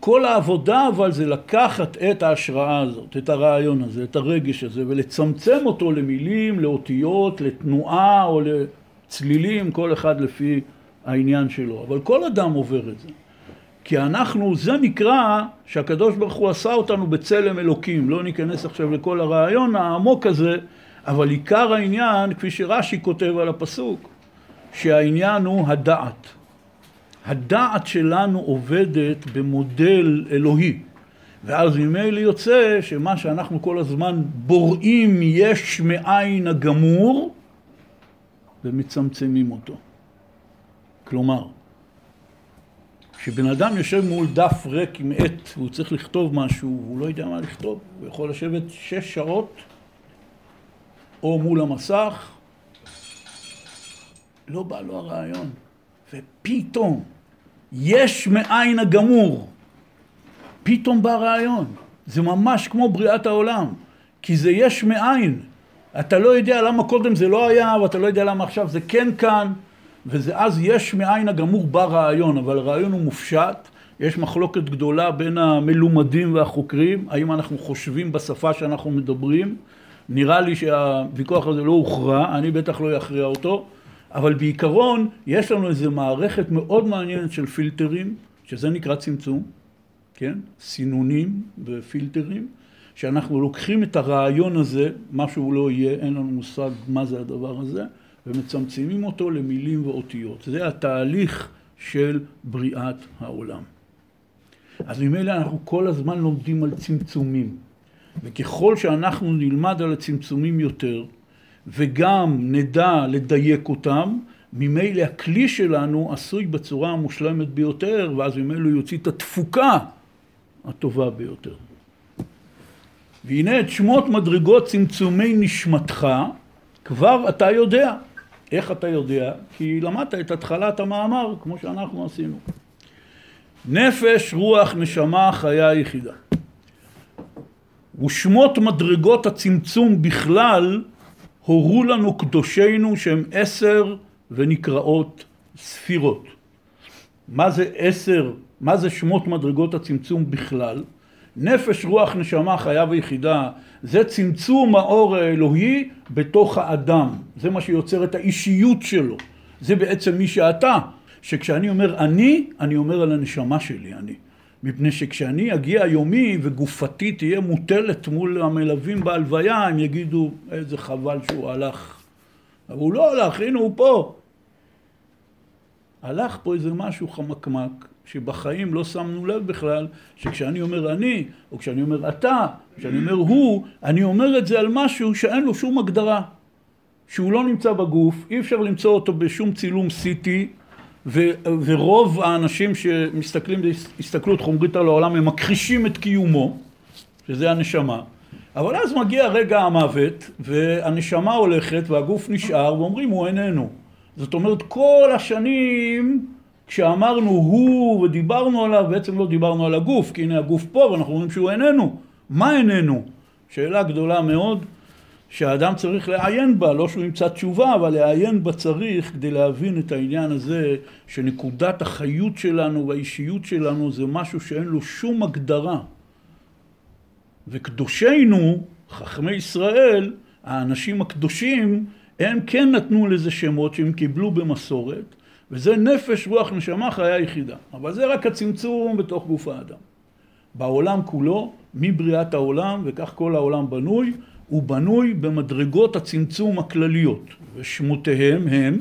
כל העבודה אבל זה לקחת את ההשראה הזאת, את הרעיון הזה, את הרגש הזה, ולצמצם אותו למילים, לאותיות, לתנועה או לצלילים, כל אחד לפי העניין שלו. אבל כל אדם עובר את זה. כי אנחנו, זה נקרא שהקדוש ברוך הוא עשה אותנו בצלם אלוקים. לא ניכנס עכשיו לכל הרעיון העמוק הזה, אבל עיקר העניין, כפי שרש"י כותב על הפסוק, שהעניין הוא הדעת. הדעת שלנו עובדת במודל אלוהי. ואז ממילא יוצא שמה שאנחנו כל הזמן בוראים יש מאין הגמור ומצמצמים אותו. כלומר, כשבן אדם יושב מול דף ריק עם עט והוא צריך לכתוב משהו והוא לא יודע מה לכתוב, הוא יכול לשבת שש שעות או מול המסך, לא בא לו הרעיון. ופתאום, יש מאין הגמור. פתאום בא רעיון. זה ממש כמו בריאת העולם. כי זה יש מאין. אתה לא יודע למה קודם זה לא היה, ואתה לא יודע למה עכשיו זה כן כאן. וזה אז יש מאין הגמור בא רעיון, אבל הרעיון הוא מופשט. יש מחלוקת גדולה בין המלומדים והחוקרים, האם אנחנו חושבים בשפה שאנחנו מדברים. נראה לי שהוויכוח הזה לא הוכרע, אני בטח לא אכריע אותו. אבל בעיקרון יש לנו איזו מערכת מאוד מעניינת של פילטרים, שזה נקרא צמצום, כן? סינונים ופילטרים, שאנחנו לוקחים את הרעיון הזה, מה שהוא לא יהיה, אין לנו מושג מה זה הדבר הזה, ומצמצמים אותו למילים ואותיות. זה התהליך של בריאת העולם. אז ממילא אנחנו כל הזמן לומדים על צמצומים, וככל שאנחנו נלמד על הצמצומים יותר, וגם נדע לדייק אותם, ממילא הכלי שלנו עשוי בצורה המושלמת ביותר, ואז ממילא יוציא את התפוקה הטובה ביותר. והנה את שמות מדרגות צמצומי נשמתך, כבר אתה יודע. איך אתה יודע? כי למדת את התחלת המאמר, כמו שאנחנו עשינו. נפש, רוח, נשמה, חיה יחידה. ושמות מדרגות הצמצום בכלל הורו לנו קדושינו שהם עשר ונקראות ספירות. מה זה עשר, מה זה שמות מדרגות הצמצום בכלל? נפש, רוח, נשמה, חיה ויחידה, זה צמצום האור האלוהי בתוך האדם. זה מה שיוצר את האישיות שלו. זה בעצם מי שאתה. שכשאני אומר אני, אני אומר על הנשמה שלי אני. מפני שכשאני אגיע יומי וגופתי תהיה מוטלת מול המלווים בהלוויה, הם יגידו איזה חבל שהוא הלך. אבל הוא לא הלך, הנה הוא פה. הלך פה איזה משהו חמקמק, שבחיים לא שמנו לב בכלל, שכשאני אומר אני, או כשאני אומר אתה, כשאני אומר הוא, אני אומר את זה על משהו שאין לו שום הגדרה. שהוא לא נמצא בגוף, אי אפשר למצוא אותו בשום צילום CT, ו, ורוב האנשים שמסתכלים בהסתכלות חומרית על העולם הם מכחישים את קיומו, שזה הנשמה, אבל אז מגיע רגע המוות והנשמה הולכת והגוף נשאר ואומרים הוא איננו. זאת אומרת כל השנים כשאמרנו הוא ודיברנו עליו בעצם לא דיברנו על הגוף כי הנה הגוף פה ואנחנו אומרים שהוא איננו. מה איננו? שאלה גדולה מאוד שהאדם צריך לעיין בה, לא שהוא ימצא תשובה, אבל לעיין בה צריך כדי להבין את העניין הזה שנקודת החיות שלנו והאישיות שלנו זה משהו שאין לו שום הגדרה. וקדושינו, חכמי ישראל, האנשים הקדושים, הם כן נתנו לזה שמות שהם קיבלו במסורת, וזה נפש, רוח, נשמה, חיה יחידה. אבל זה רק הצמצום בתוך גוף האדם. בעולם כולו, מבריאת העולם, וכך כל העולם בנוי, הוא בנוי במדרגות הצמצום הכלליות, ושמותיהם הם,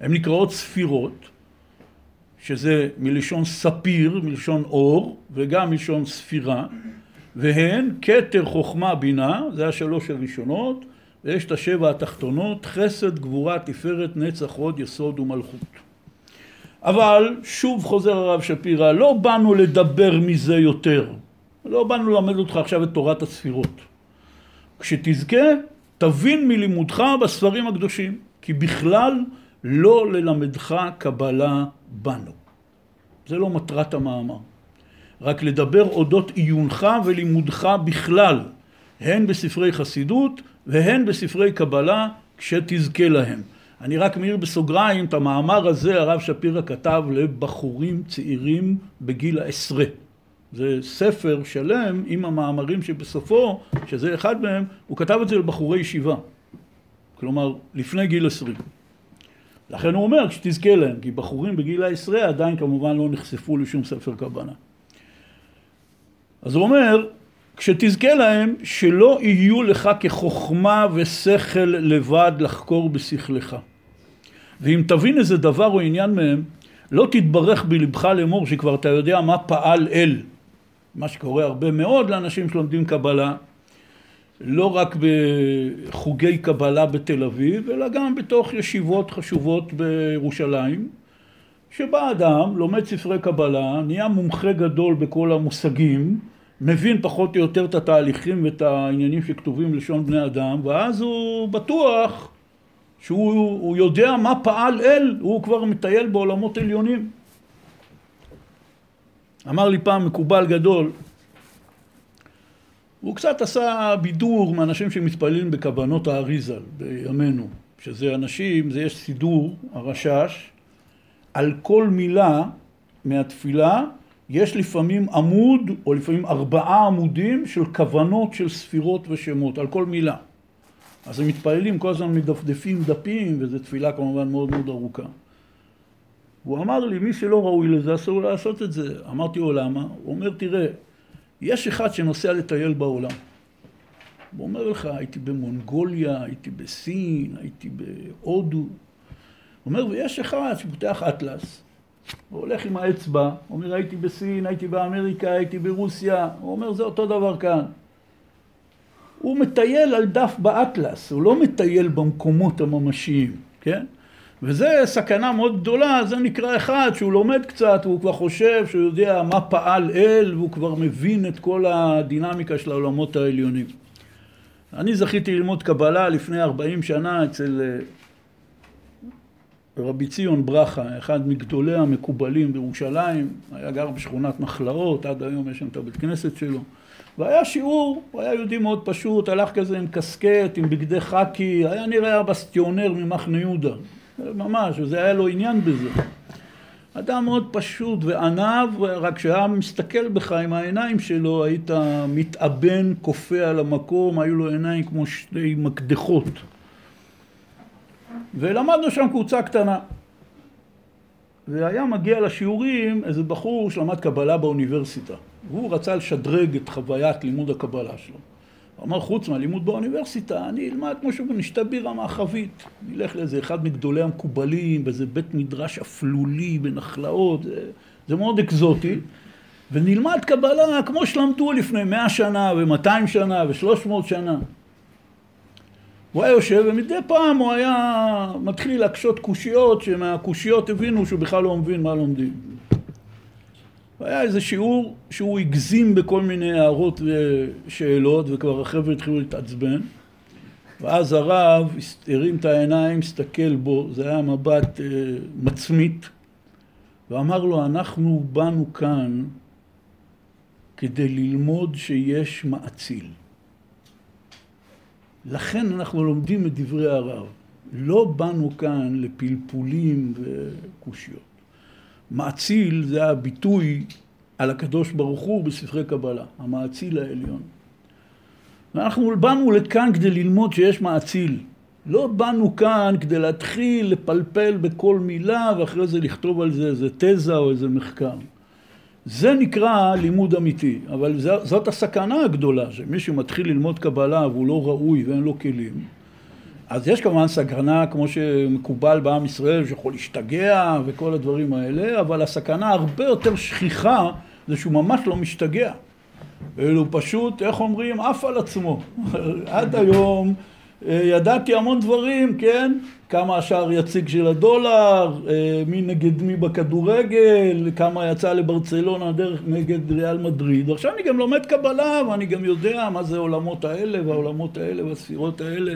הן נקראות ספירות, שזה מלשון ספיר, מלשון אור, וגם מלשון ספירה, והן כתר חוכמה בינה, זה השלוש הראשונות, ויש את השבע התחתונות, חסד, גבורה, תפארת, נצח, הוד, יסוד ומלכות. אבל שוב חוזר הרב שפירא, לא באנו לדבר מזה יותר, לא באנו ללמד אותך עכשיו את תורת הספירות. כשתזכה, תבין מלימודך בספרים הקדושים, כי בכלל לא ללמדך קבלה בנו. זה לא מטרת המאמר. רק לדבר אודות עיונך ולימודך בכלל, הן בספרי חסידות והן בספרי קבלה, כשתזכה להם. אני רק מעיר בסוגריים, את המאמר הזה הרב שפירא כתב לבחורים צעירים בגיל העשרה. זה ספר שלם עם המאמרים שבסופו, שזה אחד מהם, הוא כתב את זה לבחורי ישיבה. כלומר, לפני גיל עשרים. לכן הוא אומר, שתזכה להם, כי בחורים בגיל העשרה עדיין כמובן לא נחשפו לשום ספר כוונה. אז הוא אומר, כשתזכה להם, שלא יהיו לך כחוכמה ושכל לבד לחקור בשכלך. ואם תבין איזה דבר או עניין מהם, לא תתברך בלבך לאמור שכבר אתה יודע מה פעל אל. מה שקורה הרבה מאוד לאנשים שלומדים קבלה, לא רק בחוגי קבלה בתל אביב, אלא גם בתוך ישיבות חשובות בירושלים, שבה אדם לומד ספרי קבלה, נהיה מומחה גדול בכל המושגים, מבין פחות או יותר את התהליכים ואת העניינים שכתובים לשון בני אדם, ואז הוא בטוח שהוא יודע מה פעל אל, הוא כבר מטייל בעולמות עליונים. אמר לי פעם מקובל גדול, הוא קצת עשה בידור מאנשים שמתפללים בכוונות האריזל בימינו, שזה אנשים, זה יש סידור, הרשש, על כל מילה מהתפילה יש לפעמים עמוד או לפעמים ארבעה עמודים של כוונות של ספירות ושמות, על כל מילה. אז הם מתפללים כל הזמן מדפדפים דפים, וזו תפילה כמובן מאוד מאוד ארוכה. הוא אמר לי, מי שלא ראוי לזה, אסור לעשות את זה. אמרתי לו, למה? הוא אומר, תראה, יש אחד שנוסע לטייל בעולם. הוא אומר לך, הייתי במונגוליה, הייתי בסין, הייתי בהודו. הוא אומר, ויש אחד שפותח אטלס, הוא הולך עם האצבע, אומר, הייתי בסין, הייתי באמריקה, הייתי ברוסיה. הוא אומר, זה אותו דבר כאן. הוא מטייל על דף באטלס, הוא לא מטייל במקומות הממשיים, כן? וזה סכנה מאוד גדולה, זה נקרא אחד שהוא לומד קצת, והוא כבר חושב שהוא יודע מה פעל אל, והוא כבר מבין את כל הדינמיקה של העולמות העליונים. אני זכיתי ללמוד קבלה לפני 40 שנה אצל אה, רבי ציון ברכה, אחד מגדולי המקובלים בירושלים, היה גר בשכונת נחלאות, עד היום יש שם את הבית כנסת שלו. והיה שיעור, הוא היה יהודי מאוד פשוט, הלך כזה עם קסקט, עם בגדי חאקי, היה נראה בסטיונר ממחנה יהודה, ממש, וזה היה לו עניין בזה. אדם מאוד פשוט וענב, רק כשהיה מסתכל בך עם העיניים שלו, היית מתאבן, כופה על המקום, היו לו עיניים כמו שתי מקדחות. ולמדנו שם קבוצה קטנה. והיה מגיע לשיעורים איזה בחור שלמד קבלה באוניברסיטה. והוא רצה לשדרג את חוויית לימוד הקבלה שלו. הוא אמר, חוץ מהלימוד באוניברסיטה, אני אלמד כמו שאומרים, נשתה בירה מהחבית. נלך לאיזה אחד מגדולי המקובלים, באיזה בית מדרש אפלולי בנחלאות, זה, זה מאוד אקזוטי. ונלמד קבלה כמו שלמדו לפני מאה שנה ומאתיים שנה ושלוש מאות שנה. הוא היה יושב ומדי פעם הוא היה מתחיל להקשות קושיות שמהקושיות הבינו שהוא בכלל לא מבין מה לומדים. והיה איזה שיעור שהוא הגזים בכל מיני הערות ושאלות וכבר החבר'ה התחילו להתעצבן ואז הרב הרים את העיניים, הסתכל בו, זה היה מבט אה, מצמית ואמר לו אנחנו באנו כאן כדי ללמוד שיש מאציל לכן אנחנו לומדים את דברי הרב. לא באנו כאן לפלפולים וקושיות. מאציל זה הביטוי על הקדוש ברוך הוא בספרי קבלה, המאציל העליון. ואנחנו באנו לכאן כדי ללמוד שיש מאציל. לא באנו כאן כדי להתחיל לפלפל בכל מילה ואחרי זה לכתוב על זה איזה תזה או איזה מחקר. זה נקרא לימוד אמיתי, אבל זאת הסכנה הגדולה, שמישהו מתחיל ללמוד קבלה והוא לא ראוי ואין לו כלים, אז יש כמובן סכנה כמו שמקובל בעם ישראל, שיכול להשתגע וכל הדברים האלה, אבל הסכנה הרבה יותר שכיחה זה שהוא ממש לא משתגע. אלא הוא פשוט, איך אומרים, עף על עצמו. <laughs> עד היום אה, ידעתי המון דברים, כן? כמה השער יציג של הדולר, אה, מי נגד מי בכדורגל, כמה יצא לברצלונה דרך נגד ריאל מדריד. ועכשיו אני גם לומד קבלה ואני גם יודע מה זה העולמות האלה והעולמות האלה והספירות האלה.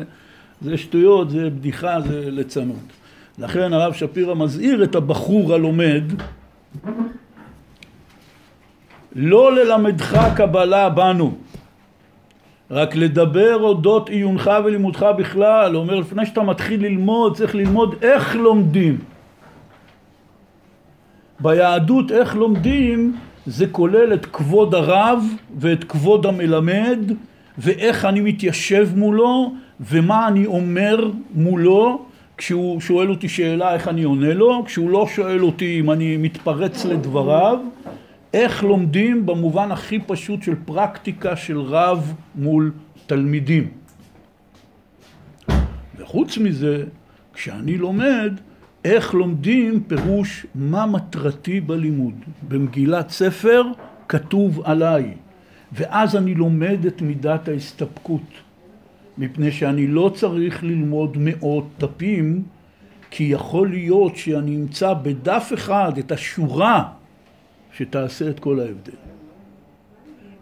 זה שטויות, זה בדיחה, זה ליצנות. לכן הרב שפירא מזהיר את הבחור הלומד לא ללמדך קבלה בנו רק לדבר אודות עיונך ולימודך בכלל, הוא אומר לפני שאתה מתחיל ללמוד צריך ללמוד איך לומדים. ביהדות איך לומדים זה כולל את כבוד הרב ואת כבוד המלמד ואיך אני מתיישב מולו ומה אני אומר מולו כשהוא שואל אותי שאלה איך אני עונה לו, כשהוא לא שואל אותי אם אני מתפרץ לדבריו, איך לומדים במובן הכי פשוט של פרקטיקה של רב מול תלמידים. וחוץ מזה, כשאני לומד, איך לומדים פירוש מה מטרתי בלימוד. במגילת ספר כתוב עליי, ואז אני לומד את מידת ההסתפקות. מפני שאני לא צריך ללמוד מאות דפים, כי יכול להיות שאני אמצא בדף אחד את השורה שתעשה את כל ההבדל.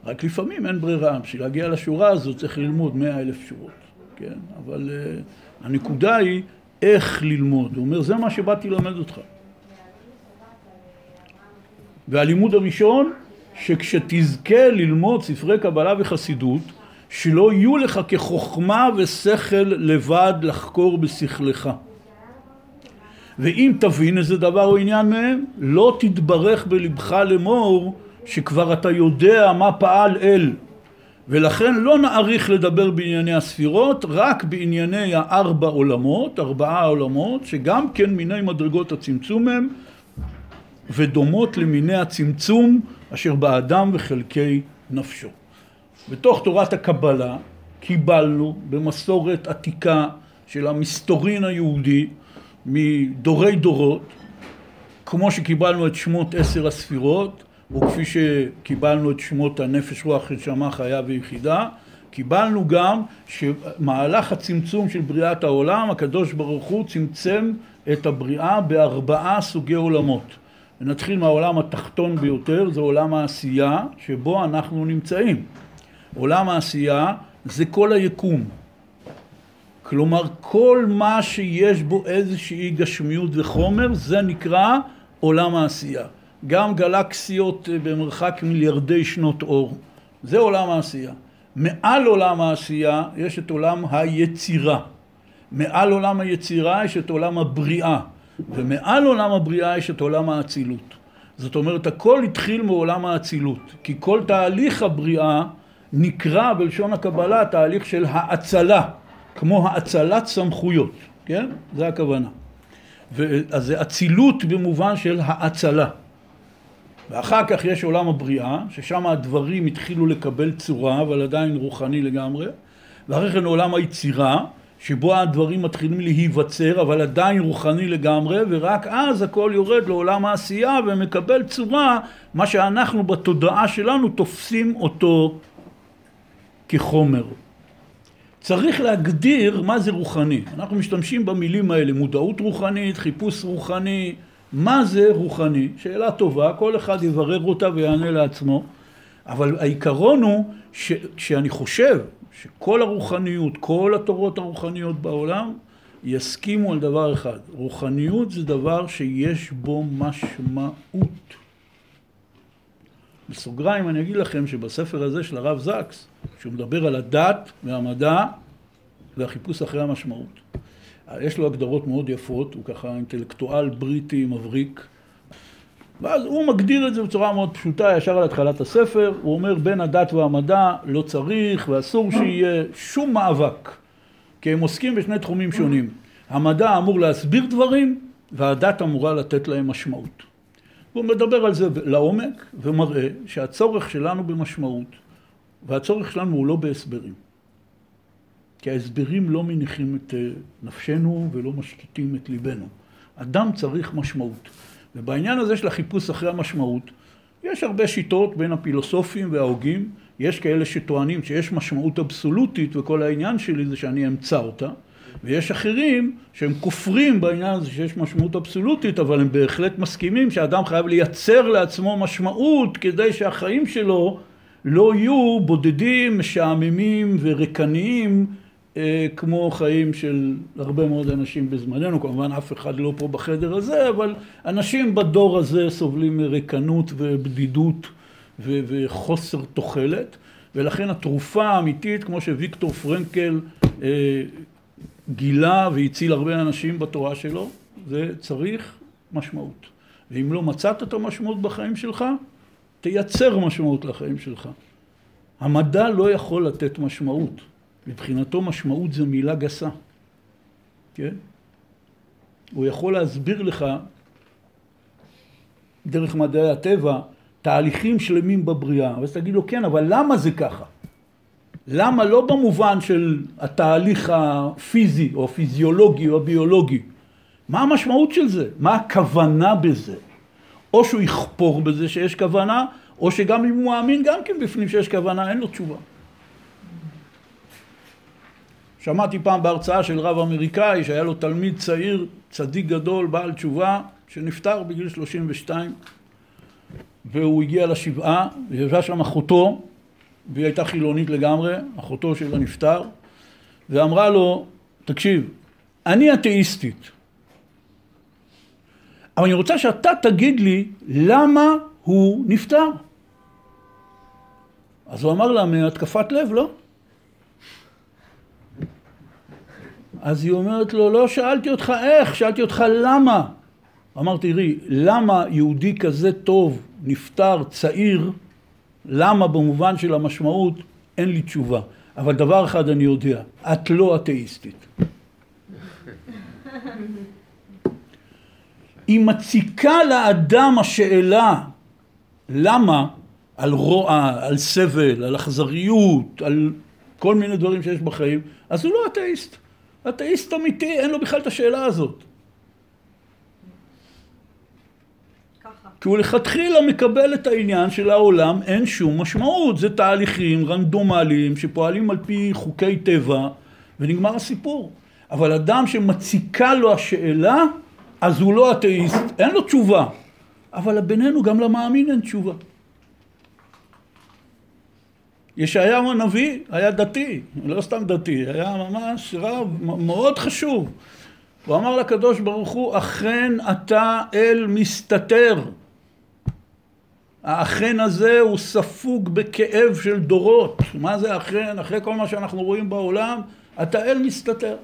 רק לפעמים אין ברירה, בשביל להגיע לשורה הזאת צריך ללמוד מאה אלף שורות, כן? אבל uh, הנקודה היא איך ללמוד. הוא אומר, זה מה שבאתי ללמד אותך. והלימוד הראשון, שכשתזכה ללמוד ספרי קבלה וחסידות, שלא יהיו לך כחוכמה ושכל לבד לחקור בשכלך. ואם תבין איזה דבר או עניין מהם, לא תתברך בלבך לאמור שכבר אתה יודע מה פעל אל. ולכן לא נאריך לדבר בענייני הספירות, רק בענייני הארבע עולמות, ארבעה עולמות, שגם כן מיני מדרגות הצמצום הם, ודומות למיני הצמצום אשר באדם וחלקי נפשו. בתוך תורת הקבלה קיבלנו במסורת עתיקה של המסתורין היהודי מדורי דורות, כמו שקיבלנו את שמות עשר הספירות, וכפי שקיבלנו את שמות הנפש, רוח, נשמה, חיה ויחידה, קיבלנו גם שמהלך הצמצום של בריאת העולם, הקדוש ברוך הוא צמצם את הבריאה בארבעה סוגי עולמות. ונתחיל מהעולם התחתון ביותר, זה עולם העשייה, שבו אנחנו נמצאים. עולם העשייה זה כל היקום. כלומר, כל מה שיש בו איזושהי גשמיות וחומר, זה נקרא עולם העשייה. גם גלקסיות אה, במרחק מיליארדי שנות אור, זה עולם העשייה. מעל עולם העשייה יש את עולם היצירה. מעל עולם היצירה יש את עולם הבריאה. ומעל עולם הבריאה יש את עולם האצילות. זאת אומרת, הכל התחיל מעולם האצילות. כי כל תהליך הבריאה נקרא בלשון הקבלה תהליך של האצלה, כמו האצלת סמכויות, כן? זה הכוונה. אז זה אצילות במובן של האצלה. ואחר כך יש עולם הבריאה, ששם הדברים התחילו לקבל צורה, אבל עדיין רוחני לגמרי. ואחרי כן עולם היצירה, שבו הדברים מתחילים להיווצר, אבל עדיין רוחני לגמרי, ורק אז הכל יורד לעולם העשייה ומקבל צורה, מה שאנחנו בתודעה שלנו תופסים אותו כחומר. צריך להגדיר מה זה רוחני. אנחנו משתמשים במילים האלה, מודעות רוחנית, חיפוש רוחני, מה זה רוחני? שאלה טובה, כל אחד יברר אותה ויענה לעצמו, אבל העיקרון הוא ש, שאני חושב שכל הרוחניות, כל התורות הרוחניות בעולם יסכימו על דבר אחד, רוחניות זה דבר שיש בו משמעות. בסוגריים אני אגיד לכם שבספר הזה של הרב זקס, שהוא מדבר על הדת והמדע והחיפוש אחרי המשמעות. יש לו הגדרות מאוד יפות, הוא ככה אינטלקטואל בריטי מבריק, ואז הוא מגדיר את זה בצורה מאוד פשוטה, ישר על התחלת הספר, הוא אומר בין הדת והמדע לא צריך ואסור שיהיה שום מאבק, כי הם עוסקים בשני תחומים שונים. המדע אמור להסביר דברים, והדת אמורה לתת להם משמעות. הוא מדבר על זה לעומק ומראה שהצורך שלנו במשמעות והצורך שלנו הוא לא בהסברים. כי ההסברים לא מניחים את אה, נפשנו ולא משקיטים את ליבנו. אדם צריך משמעות. ובעניין הזה של החיפוש אחרי המשמעות, יש הרבה שיטות בין הפילוסופים וההוגים. יש כאלה שטוענים שיש משמעות אבסולוטית וכל העניין שלי זה שאני אמצא אותה. ויש אחרים שהם כופרים בעניין הזה שיש משמעות אבסולוטית, אבל הם בהחלט מסכימים שאדם חייב לייצר לעצמו משמעות כדי שהחיים שלו לא יהיו בודדים, משעממים וריקניים אה, כמו חיים של הרבה מאוד אנשים בזמננו, כמובן אף אחד לא פה בחדר הזה, אבל אנשים בדור הזה סובלים מריקנות ובדידות ו- וחוסר תוחלת, ולכן התרופה האמיתית, כמו שוויקטור פרנקל אה, גילה והציל הרבה אנשים בתורה שלו, זה צריך משמעות. ואם לא מצאת את המשמעות בחיים שלך, תייצר משמעות לחיים שלך. המדע לא יכול לתת משמעות. מבחינתו משמעות זה מילה גסה, כן? הוא יכול להסביר לך דרך מדעי הטבע תהליכים שלמים בבריאה, ואז תגיד לו כן, אבל למה זה ככה? למה לא במובן של התהליך הפיזי או הפיזיולוגי או הביולוגי? מה המשמעות של זה? מה הכוונה בזה? או שהוא יכפור בזה שיש כוונה, או שגם אם הוא מאמין גם כן בפנים שיש כוונה, אין לו תשובה. שמעתי פעם בהרצאה של רב אמריקאי שהיה לו תלמיד צעיר, צדיק גדול, בעל תשובה, שנפטר בגיל 32 והוא הגיע לשבעה, וישבה שם אחותו, והיא הייתה חילונית לגמרי, אחותו של הנפטר, ואמרה לו, תקשיב, אני אתאיסטית, אבל אני רוצה שאתה תגיד לי למה הוא נפטר. אז הוא אמר לה, מהתקפת לב, לא? אז היא אומרת לו, לא שאלתי אותך איך, שאלתי אותך למה. אמרתי, תראי, למה יהודי כזה טוב, נפטר, צעיר, למה במובן של המשמעות, אין לי תשובה. אבל דבר אחד אני יודע, את לא אתאיסטית. היא מציקה לאדם השאלה למה על רוע, על סבל, על אכזריות, על כל מיני דברים שיש בחיים, אז הוא לא אתאיסט. אתאיסט אמיתי, אין לו בכלל את השאלה הזאת. כי הוא לכתחילה מקבל את העניין של העולם אין שום משמעות, זה תהליכים רנדומליים שפועלים על פי חוקי טבע ונגמר הסיפור. אבל אדם שמציקה לו השאלה, אז הוא לא אתאיסט, אין לו תשובה. אבל בינינו גם למאמין אין תשובה. ישעיהו הנביא היה דתי, לא סתם דתי, היה ממש רב מאוד חשוב. הוא אמר לקדוש ברוך הוא, אכן אתה אל מסתתר. האכן הזה הוא ספוג בכאב של דורות. מה זה אכן? אחרי כל מה שאנחנו רואים בעולם, אתה אל מסתתר.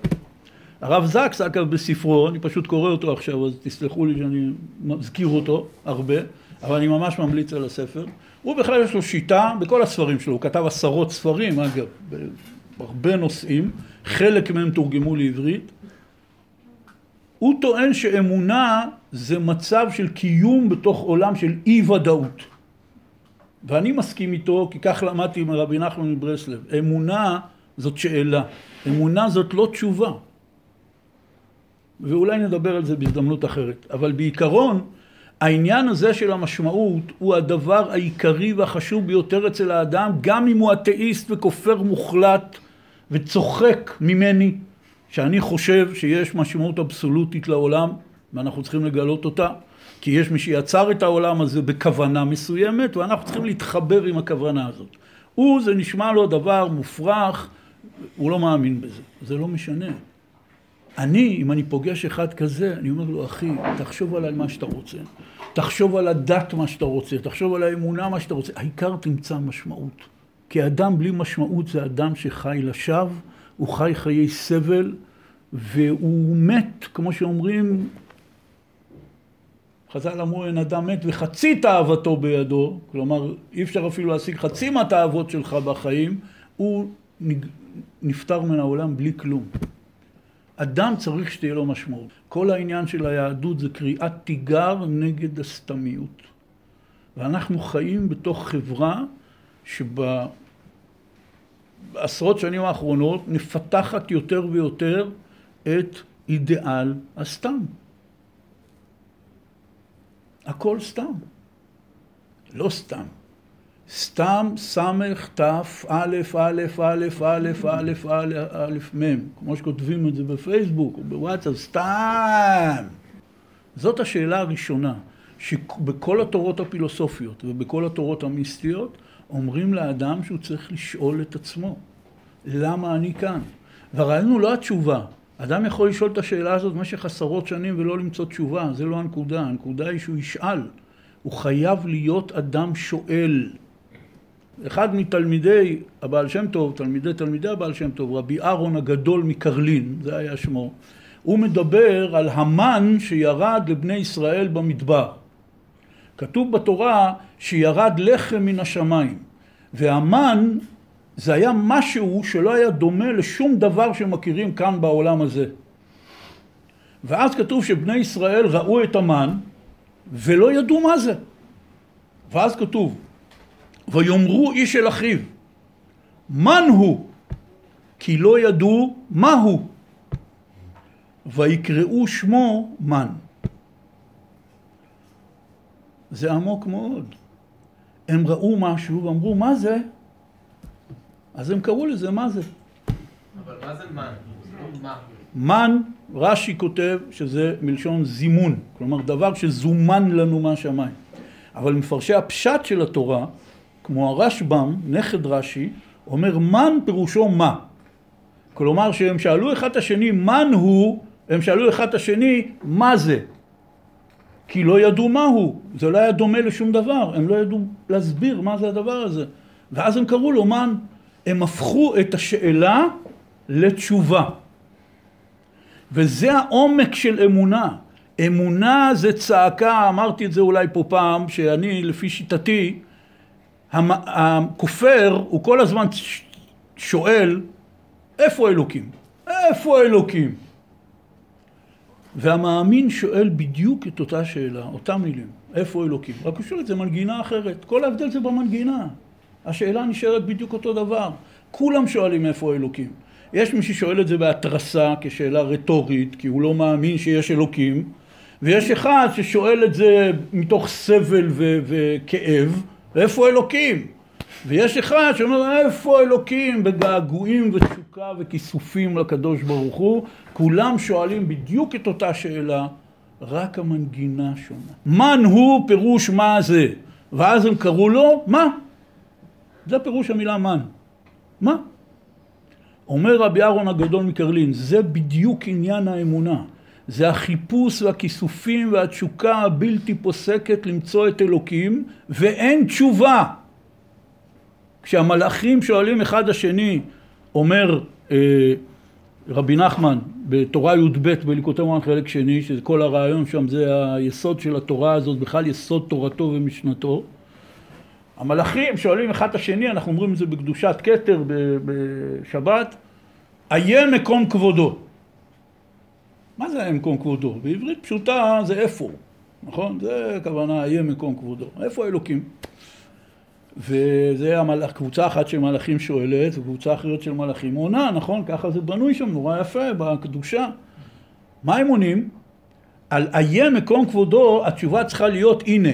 הרב זקס, אגב, בספרו, אני פשוט קורא אותו עכשיו, אז תסלחו לי שאני מזכיר אותו הרבה, אבל אני ממש ממליץ על הספר. הוא בכלל יש לו שיטה, בכל הספרים שלו, הוא כתב עשרות ספרים, אגב, בהרבה נושאים, חלק מהם תורגמו לעברית. הוא טוען שאמונה זה מצב של קיום בתוך עולם של אי ודאות. ואני מסכים איתו, כי כך למדתי מרבי נחמן מברסלב. אמונה זאת שאלה, אמונה זאת לא תשובה. ואולי נדבר על זה בהזדמנות אחרת. אבל בעיקרון, העניין הזה של המשמעות הוא הדבר העיקרי והחשוב ביותר אצל האדם, גם אם הוא אתאיסט וכופר מוחלט וצוחק ממני, שאני חושב שיש משמעות אבסולוטית לעולם, ואנחנו צריכים לגלות אותה, כי יש מי שיצר את העולם הזה בכוונה מסוימת, ואנחנו צריכים להתחבר עם הכוונה הזאת. הוא, זה נשמע לו דבר מופרך, הוא לא מאמין בזה. זה לא משנה. אני, אם אני פוגש אחד כזה, אני אומר לו, אחי, תחשוב על מה שאתה רוצה. תחשוב על הדת מה שאתה רוצה, תחשוב על האמונה מה שאתה רוצה. העיקר תמצא משמעות. כי אדם בלי משמעות זה אדם שחי לשווא, הוא חי חיי סבל, והוא מת, כמו שאומרים, חז"ל אמרו אין אדם מת וחצי תאוותו בידו, כלומר אי אפשר אפילו להשיג חצי מהתאוות שלך בחיים, הוא נפטר מן העולם בלי כלום. אדם צריך שתהיה לו משמעות. כל העניין של היהדות זה קריאת תיגר נגד הסתמיות. ואנחנו חיים בתוך חברה שבעשרות שנים האחרונות מפתחת יותר ויותר את אידיאל הסתם. הכל סתם. לא סתם. סתם סמך תף א' א' א' א' א' א' א' מ', כמו שכותבים את זה בפייסבוק או בוואטסאפ, סתם. זאת השאלה הראשונה, שבכל התורות הפילוסופיות ובכל התורות המיסטיות אומרים לאדם שהוא צריך לשאול את עצמו, למה אני כאן? והרעיון הוא לא התשובה. אדם יכול לשאול את השאלה הזאת במשך עשרות שנים ולא למצוא תשובה, זה לא הנקודה, הנקודה היא שהוא ישאל. הוא חייב להיות אדם שואל. אחד מתלמידי הבעל שם טוב, תלמידי תלמידי הבעל שם טוב, רבי אהרון הגדול מקרלין, זה היה שמו, הוא מדבר על המן שירד לבני ישראל במדבר. כתוב בתורה שירד לחם מן השמיים, והמן זה היה משהו שלא היה דומה לשום דבר שמכירים כאן בעולם הזה. ואז כתוב שבני ישראל ראו את המן ולא ידעו מה זה. ואז כתוב, ויאמרו איש אל אחיו, מן הוא? כי לא ידעו מה הוא. ויקראו שמו מן. זה עמוק מאוד. הם ראו משהו ואמרו, מה זה? אז הם קראו לזה, מה זה? אבל מה זה מן? מה? מן, רש"י כותב שזה מלשון זימון, כלומר דבר שזומן לנו מהשמיים. אבל מפרשי הפשט של התורה, כמו הרשב"ם, נכד רש"י, אומר מן פירושו מה. כלומר שהם שאלו אחד את השני מן הוא, הם שאלו אחד את השני מה זה. כי לא ידעו מה הוא, זה לא היה דומה לשום דבר, הם לא ידעו להסביר מה זה הדבר הזה. ואז הם קראו לו מן, הם הפכו את השאלה לתשובה. וזה העומק של אמונה. אמונה זה צעקה, אמרתי את זה אולי פה פעם, שאני לפי שיטתי, הכופר הוא כל הזמן שואל, איפה אלוקים? איפה אלוקים? והמאמין שואל בדיוק את אותה שאלה, אותה מילים, איפה אלוקים? רק הוא שואל את זה מנגינה אחרת, כל ההבדל זה במנגינה. השאלה נשארת בדיוק אותו דבר. כולם שואלים איפה אלוקים. יש מי ששואל את זה בהתרסה כשאלה רטורית, כי הוא לא מאמין שיש אלוקים, ויש אחד ששואל את זה מתוך סבל וכאב, ואיפה אלוקים? ויש אחד שאומר איפה אלוקים בגעגועים ותשוקה וכיסופים לקדוש ברוך הוא, כולם שואלים בדיוק את אותה שאלה, רק המנגינה שונה. מן הוא פירוש מה זה, ואז הם קראו לו מה? זה פירוש המילה מן. מה? אומר רבי אהרון הגדול מקרלין, זה בדיוק עניין האמונה. זה החיפוש והכיסופים והתשוקה הבלתי פוסקת למצוא את אלוקים, ואין תשובה. כשהמלאכים שואלים אחד השני, אומר אה, רבי נחמן בתורה י"ב בליקוטי מורן חלק שני, שכל הרעיון שם זה היסוד של התורה הזאת, בכלל יסוד תורתו ומשנתו. המלאכים שואלים אחד את השני, אנחנו אומרים את זה בקדושת כתר בשבת, איה מקום כבודו. מה זה איה מקום כבודו? בעברית פשוטה זה איפה, נכון? זה הכוונה איה מקום כבודו. איפה האלוקים? וזה המלאך, קבוצה אחת של מלאכים שואלת, וקבוצה אחרת של מלאכים עונה, נכון? ככה זה בנוי שם, נורא יפה, בקדושה. מה הם עונים? על איה מקום כבודו, התשובה צריכה להיות הנה.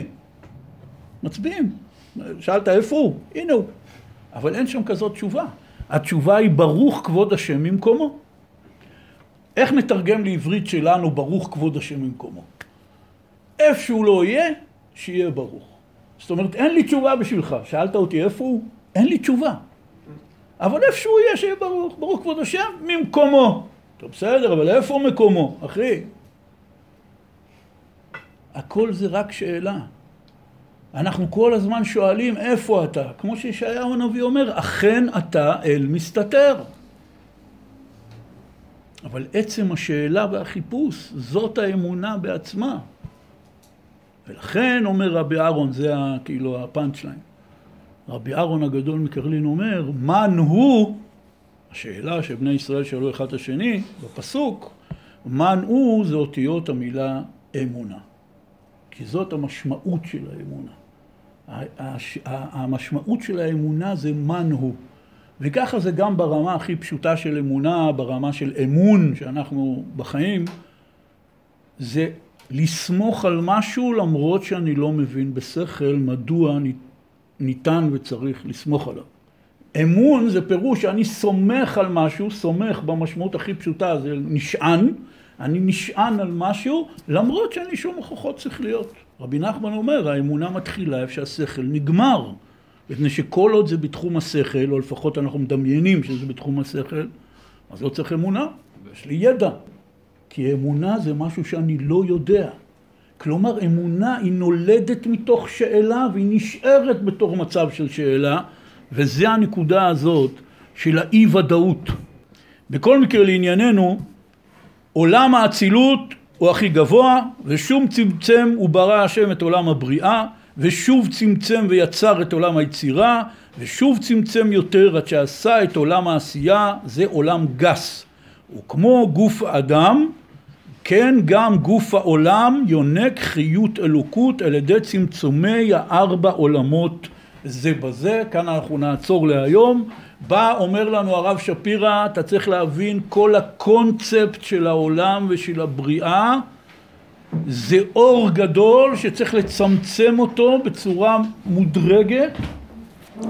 מצביעים. שאלת איפה הוא? הנה הוא. אבל אין שם כזאת תשובה. התשובה היא ברוך כבוד השם ממקומו. איך נתרגם לעברית שלנו ברוך כבוד השם ממקומו? איפה שהוא לא יהיה, שיהיה ברוך. זאת אומרת, אין לי תשובה בשבילך. שאלת אותי איפה הוא? אין לי תשובה. אבל איפה שהוא יהיה, שיהיה ברוך. ברוך כבוד השם ממקומו. טוב, בסדר, אבל איפה מקומו, אחי? הכל זה רק שאלה. אנחנו כל הזמן שואלים איפה אתה, כמו שישעיהו הנביא אומר, אכן אתה אל מסתתר. אבל עצם השאלה והחיפוש, זאת האמונה בעצמה. ולכן אומר רבי אהרון, זה כאילו הפאנצ' ליין. רבי אהרון הגדול מקרלין אומר, מן הוא, השאלה שבני ישראל שאלו אחד את השני, בפסוק, מן הוא זה אותיות המילה אמונה. כי זאת המשמעות של האמונה. המשמעות של האמונה זה מן הוא. וככה זה גם ברמה הכי פשוטה של אמונה, ברמה של אמון שאנחנו בחיים, זה לסמוך על משהו למרות שאני לא מבין בשכל מדוע ניתן וצריך לסמוך עליו. אמון זה פירוש שאני סומך על משהו, סומך במשמעות הכי פשוטה, זה נשען, אני נשען על משהו למרות שאין לי שום הוכחות שכליות. רבי נחמן אומר, האמונה מתחילה איפה שהשכל נגמר. מפני שכל עוד זה בתחום השכל, או לפחות אנחנו מדמיינים שזה בתחום השכל, אז לא צריך אמונה, יש לי ידע. כי אמונה זה משהו שאני לא יודע. כלומר, אמונה היא נולדת מתוך שאלה והיא נשארת בתור מצב של שאלה, וזה הנקודה הזאת של האי-ודאות. בכל מקרה לענייננו, עולם האצילות הוא הכי גבוה, ושום צמצם וברא השם את עולם הבריאה, ושוב צמצם ויצר את עולם היצירה, ושוב צמצם יותר עד שעשה את עולם העשייה, זה עולם גס. וכמו גוף האדם, כן גם גוף העולם יונק חיות אלוקות על ידי צמצומי הארבע עולמות זה בזה. כאן אנחנו נעצור להיום. בא אומר לנו הרב שפירא, אתה צריך להבין כל הקונספט של העולם ושל הבריאה זה אור גדול שצריך לצמצם אותו בצורה מודרגת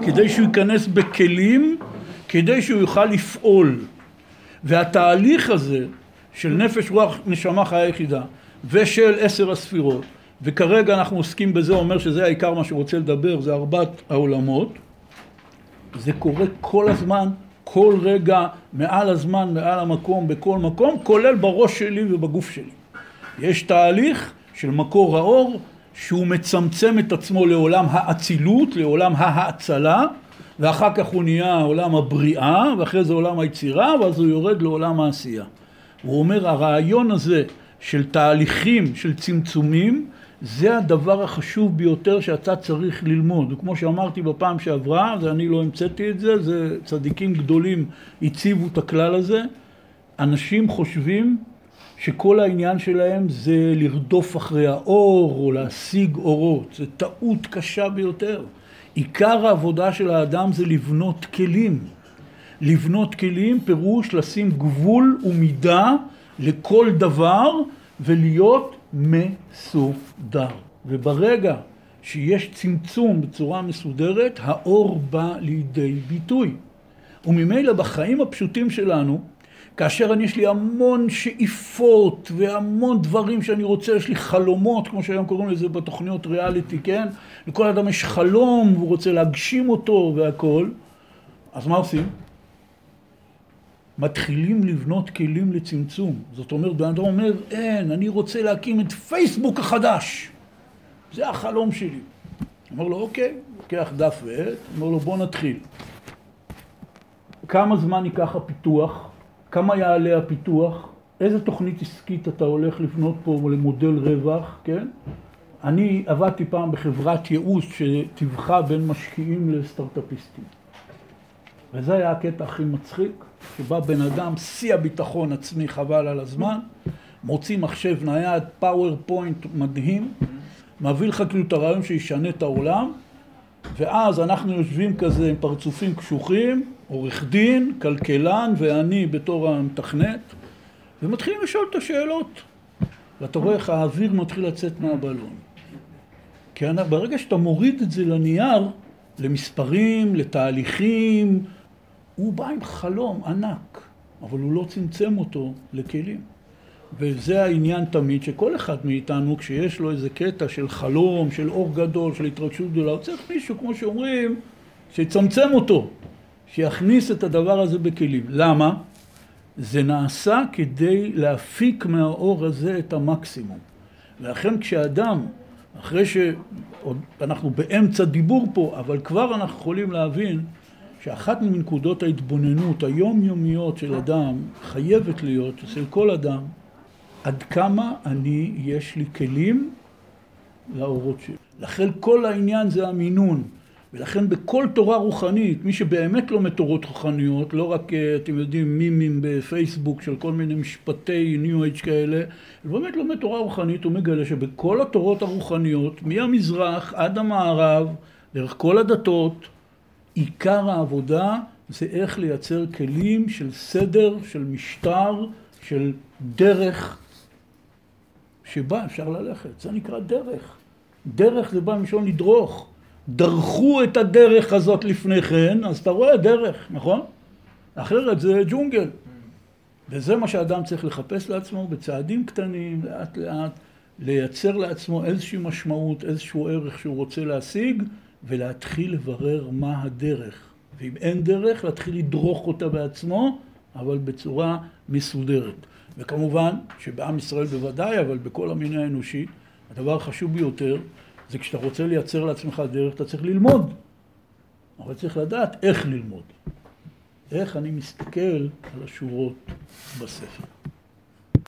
כדי שהוא ייכנס בכלים, כדי שהוא יוכל לפעול. והתהליך הזה של נפש רוח נשמה חיה יחידה ושל עשר הספירות וכרגע אנחנו עוסקים בזה, אומר שזה העיקר מה שהוא רוצה לדבר, זה ארבעת העולמות זה קורה כל הזמן, כל רגע, מעל הזמן, מעל המקום, בכל מקום, כולל בראש שלי ובגוף שלי. יש תהליך של מקור האור שהוא מצמצם את עצמו לעולם האצילות, לעולם ההאצלה, ואחר כך הוא נהיה עולם הבריאה, ואחרי זה עולם היצירה, ואז הוא יורד לעולם העשייה. הוא אומר, הרעיון הזה של תהליכים, של צמצומים, זה הדבר החשוב ביותר שאתה צריך ללמוד. וכמו שאמרתי בפעם שעברה, זה אני לא המצאתי את זה, זה צדיקים גדולים הציבו את הכלל הזה. אנשים חושבים שכל העניין שלהם זה לרדוף אחרי האור או להשיג אורות. זה טעות קשה ביותר. עיקר העבודה של האדם זה לבנות כלים. לבנות כלים פירוש לשים גבול ומידה לכל דבר ולהיות מסודר. וברגע שיש צמצום בצורה מסודרת, האור בא לידי ביטוי. וממילא בחיים הפשוטים שלנו, כאשר אני יש לי המון שאיפות והמון דברים שאני רוצה, יש לי חלומות, כמו שהיום קוראים לזה בתוכניות ריאליטי, כן? לכל אדם יש חלום והוא רוצה להגשים אותו והכל, אז מה עושים? מתחילים לבנות כלים לצמצום. זאת אומרת, בן אדם אומר, אין, אני רוצה להקים את פייסבוק החדש. זה החלום שלי. אומר לו, אוקיי, לוקח דף ועט, אומר לו, בוא נתחיל. כמה זמן ייקח הפיתוח? כמה יעלה הפיתוח? איזה תוכנית עסקית אתה הולך לבנות פה למודל רווח, כן? אני עבדתי פעם בחברת ייעוץ שטיווחה בין משקיעים לסטארט-אפיסטים. וזה היה הקטע הכי מצחיק. שבא בן אדם, שיא הביטחון עצמי, חבל על הזמן, מוציא מחשב נייד, PowerPoint מדהים, מביא לך כאילו את הרעיון שישנה את העולם, ואז אנחנו יושבים כזה עם פרצופים קשוחים, עורך דין, כלכלן ואני בתור המתכנת, ומתחילים לשאול את השאלות. ואתה רואה איך האוויר מתחיל לצאת מהבלון. כי ברגע שאתה מוריד את זה לנייר, למספרים, לתהליכים, הוא בא עם חלום ענק, אבל הוא לא צמצם אותו לכלים. וזה העניין תמיד, שכל אחד מאיתנו, כשיש לו איזה קטע של חלום, של אור גדול, של התרגשות גדולה, הוא צריך מישהו, כמו שאומרים, שיצמצם אותו, שיכניס את הדבר הזה בכלים. למה? זה נעשה כדי להפיק מהאור הזה את המקסימום. ולכן כשאדם, אחרי שאנחנו באמצע דיבור פה, אבל כבר אנחנו יכולים להבין שאחת מנקודות ההתבוננות היומיומיות של אדם חייבת להיות, אצל כל אדם, עד כמה אני, יש לי כלים לאורות שלי. לכן כל העניין זה המינון. ולכן בכל תורה רוחנית, מי שבאמת לומד תורות רוחניות, לא רק, אה, אתם יודעים, מימים בפייסבוק של כל מיני משפטי ניו אייג' כאלה, באמת לומד תורה רוחנית, הוא מגלה שבכל התורות הרוחניות, מהמזרח עד המערב, דרך כל הדתות, עיקר העבודה זה איך לייצר כלים של סדר, של משטר, של דרך שבה אפשר ללכת. זה נקרא דרך. דרך זה בא מלשון לדרוך. דרכו את הדרך הזאת לפני כן, אז אתה רואה דרך, נכון? אחרת זה ג'ונגל. וזה מה שאדם צריך לחפש לעצמו בצעדים קטנים, לאט לאט, לייצר לעצמו איזושהי משמעות, איזשהו ערך שהוא רוצה להשיג, ולהתחיל לברר מה הדרך. ואם אין דרך, להתחיל לדרוך אותה בעצמו, אבל בצורה מסודרת. וכמובן שבעם ישראל בוודאי, אבל בכל המין האנושי, הדבר החשוב ביותר זה כשאתה רוצה לייצר לעצמך דרך, אתה צריך ללמוד. אבל צריך לדעת איך ללמוד. איך אני מסתכל על השורות בספר.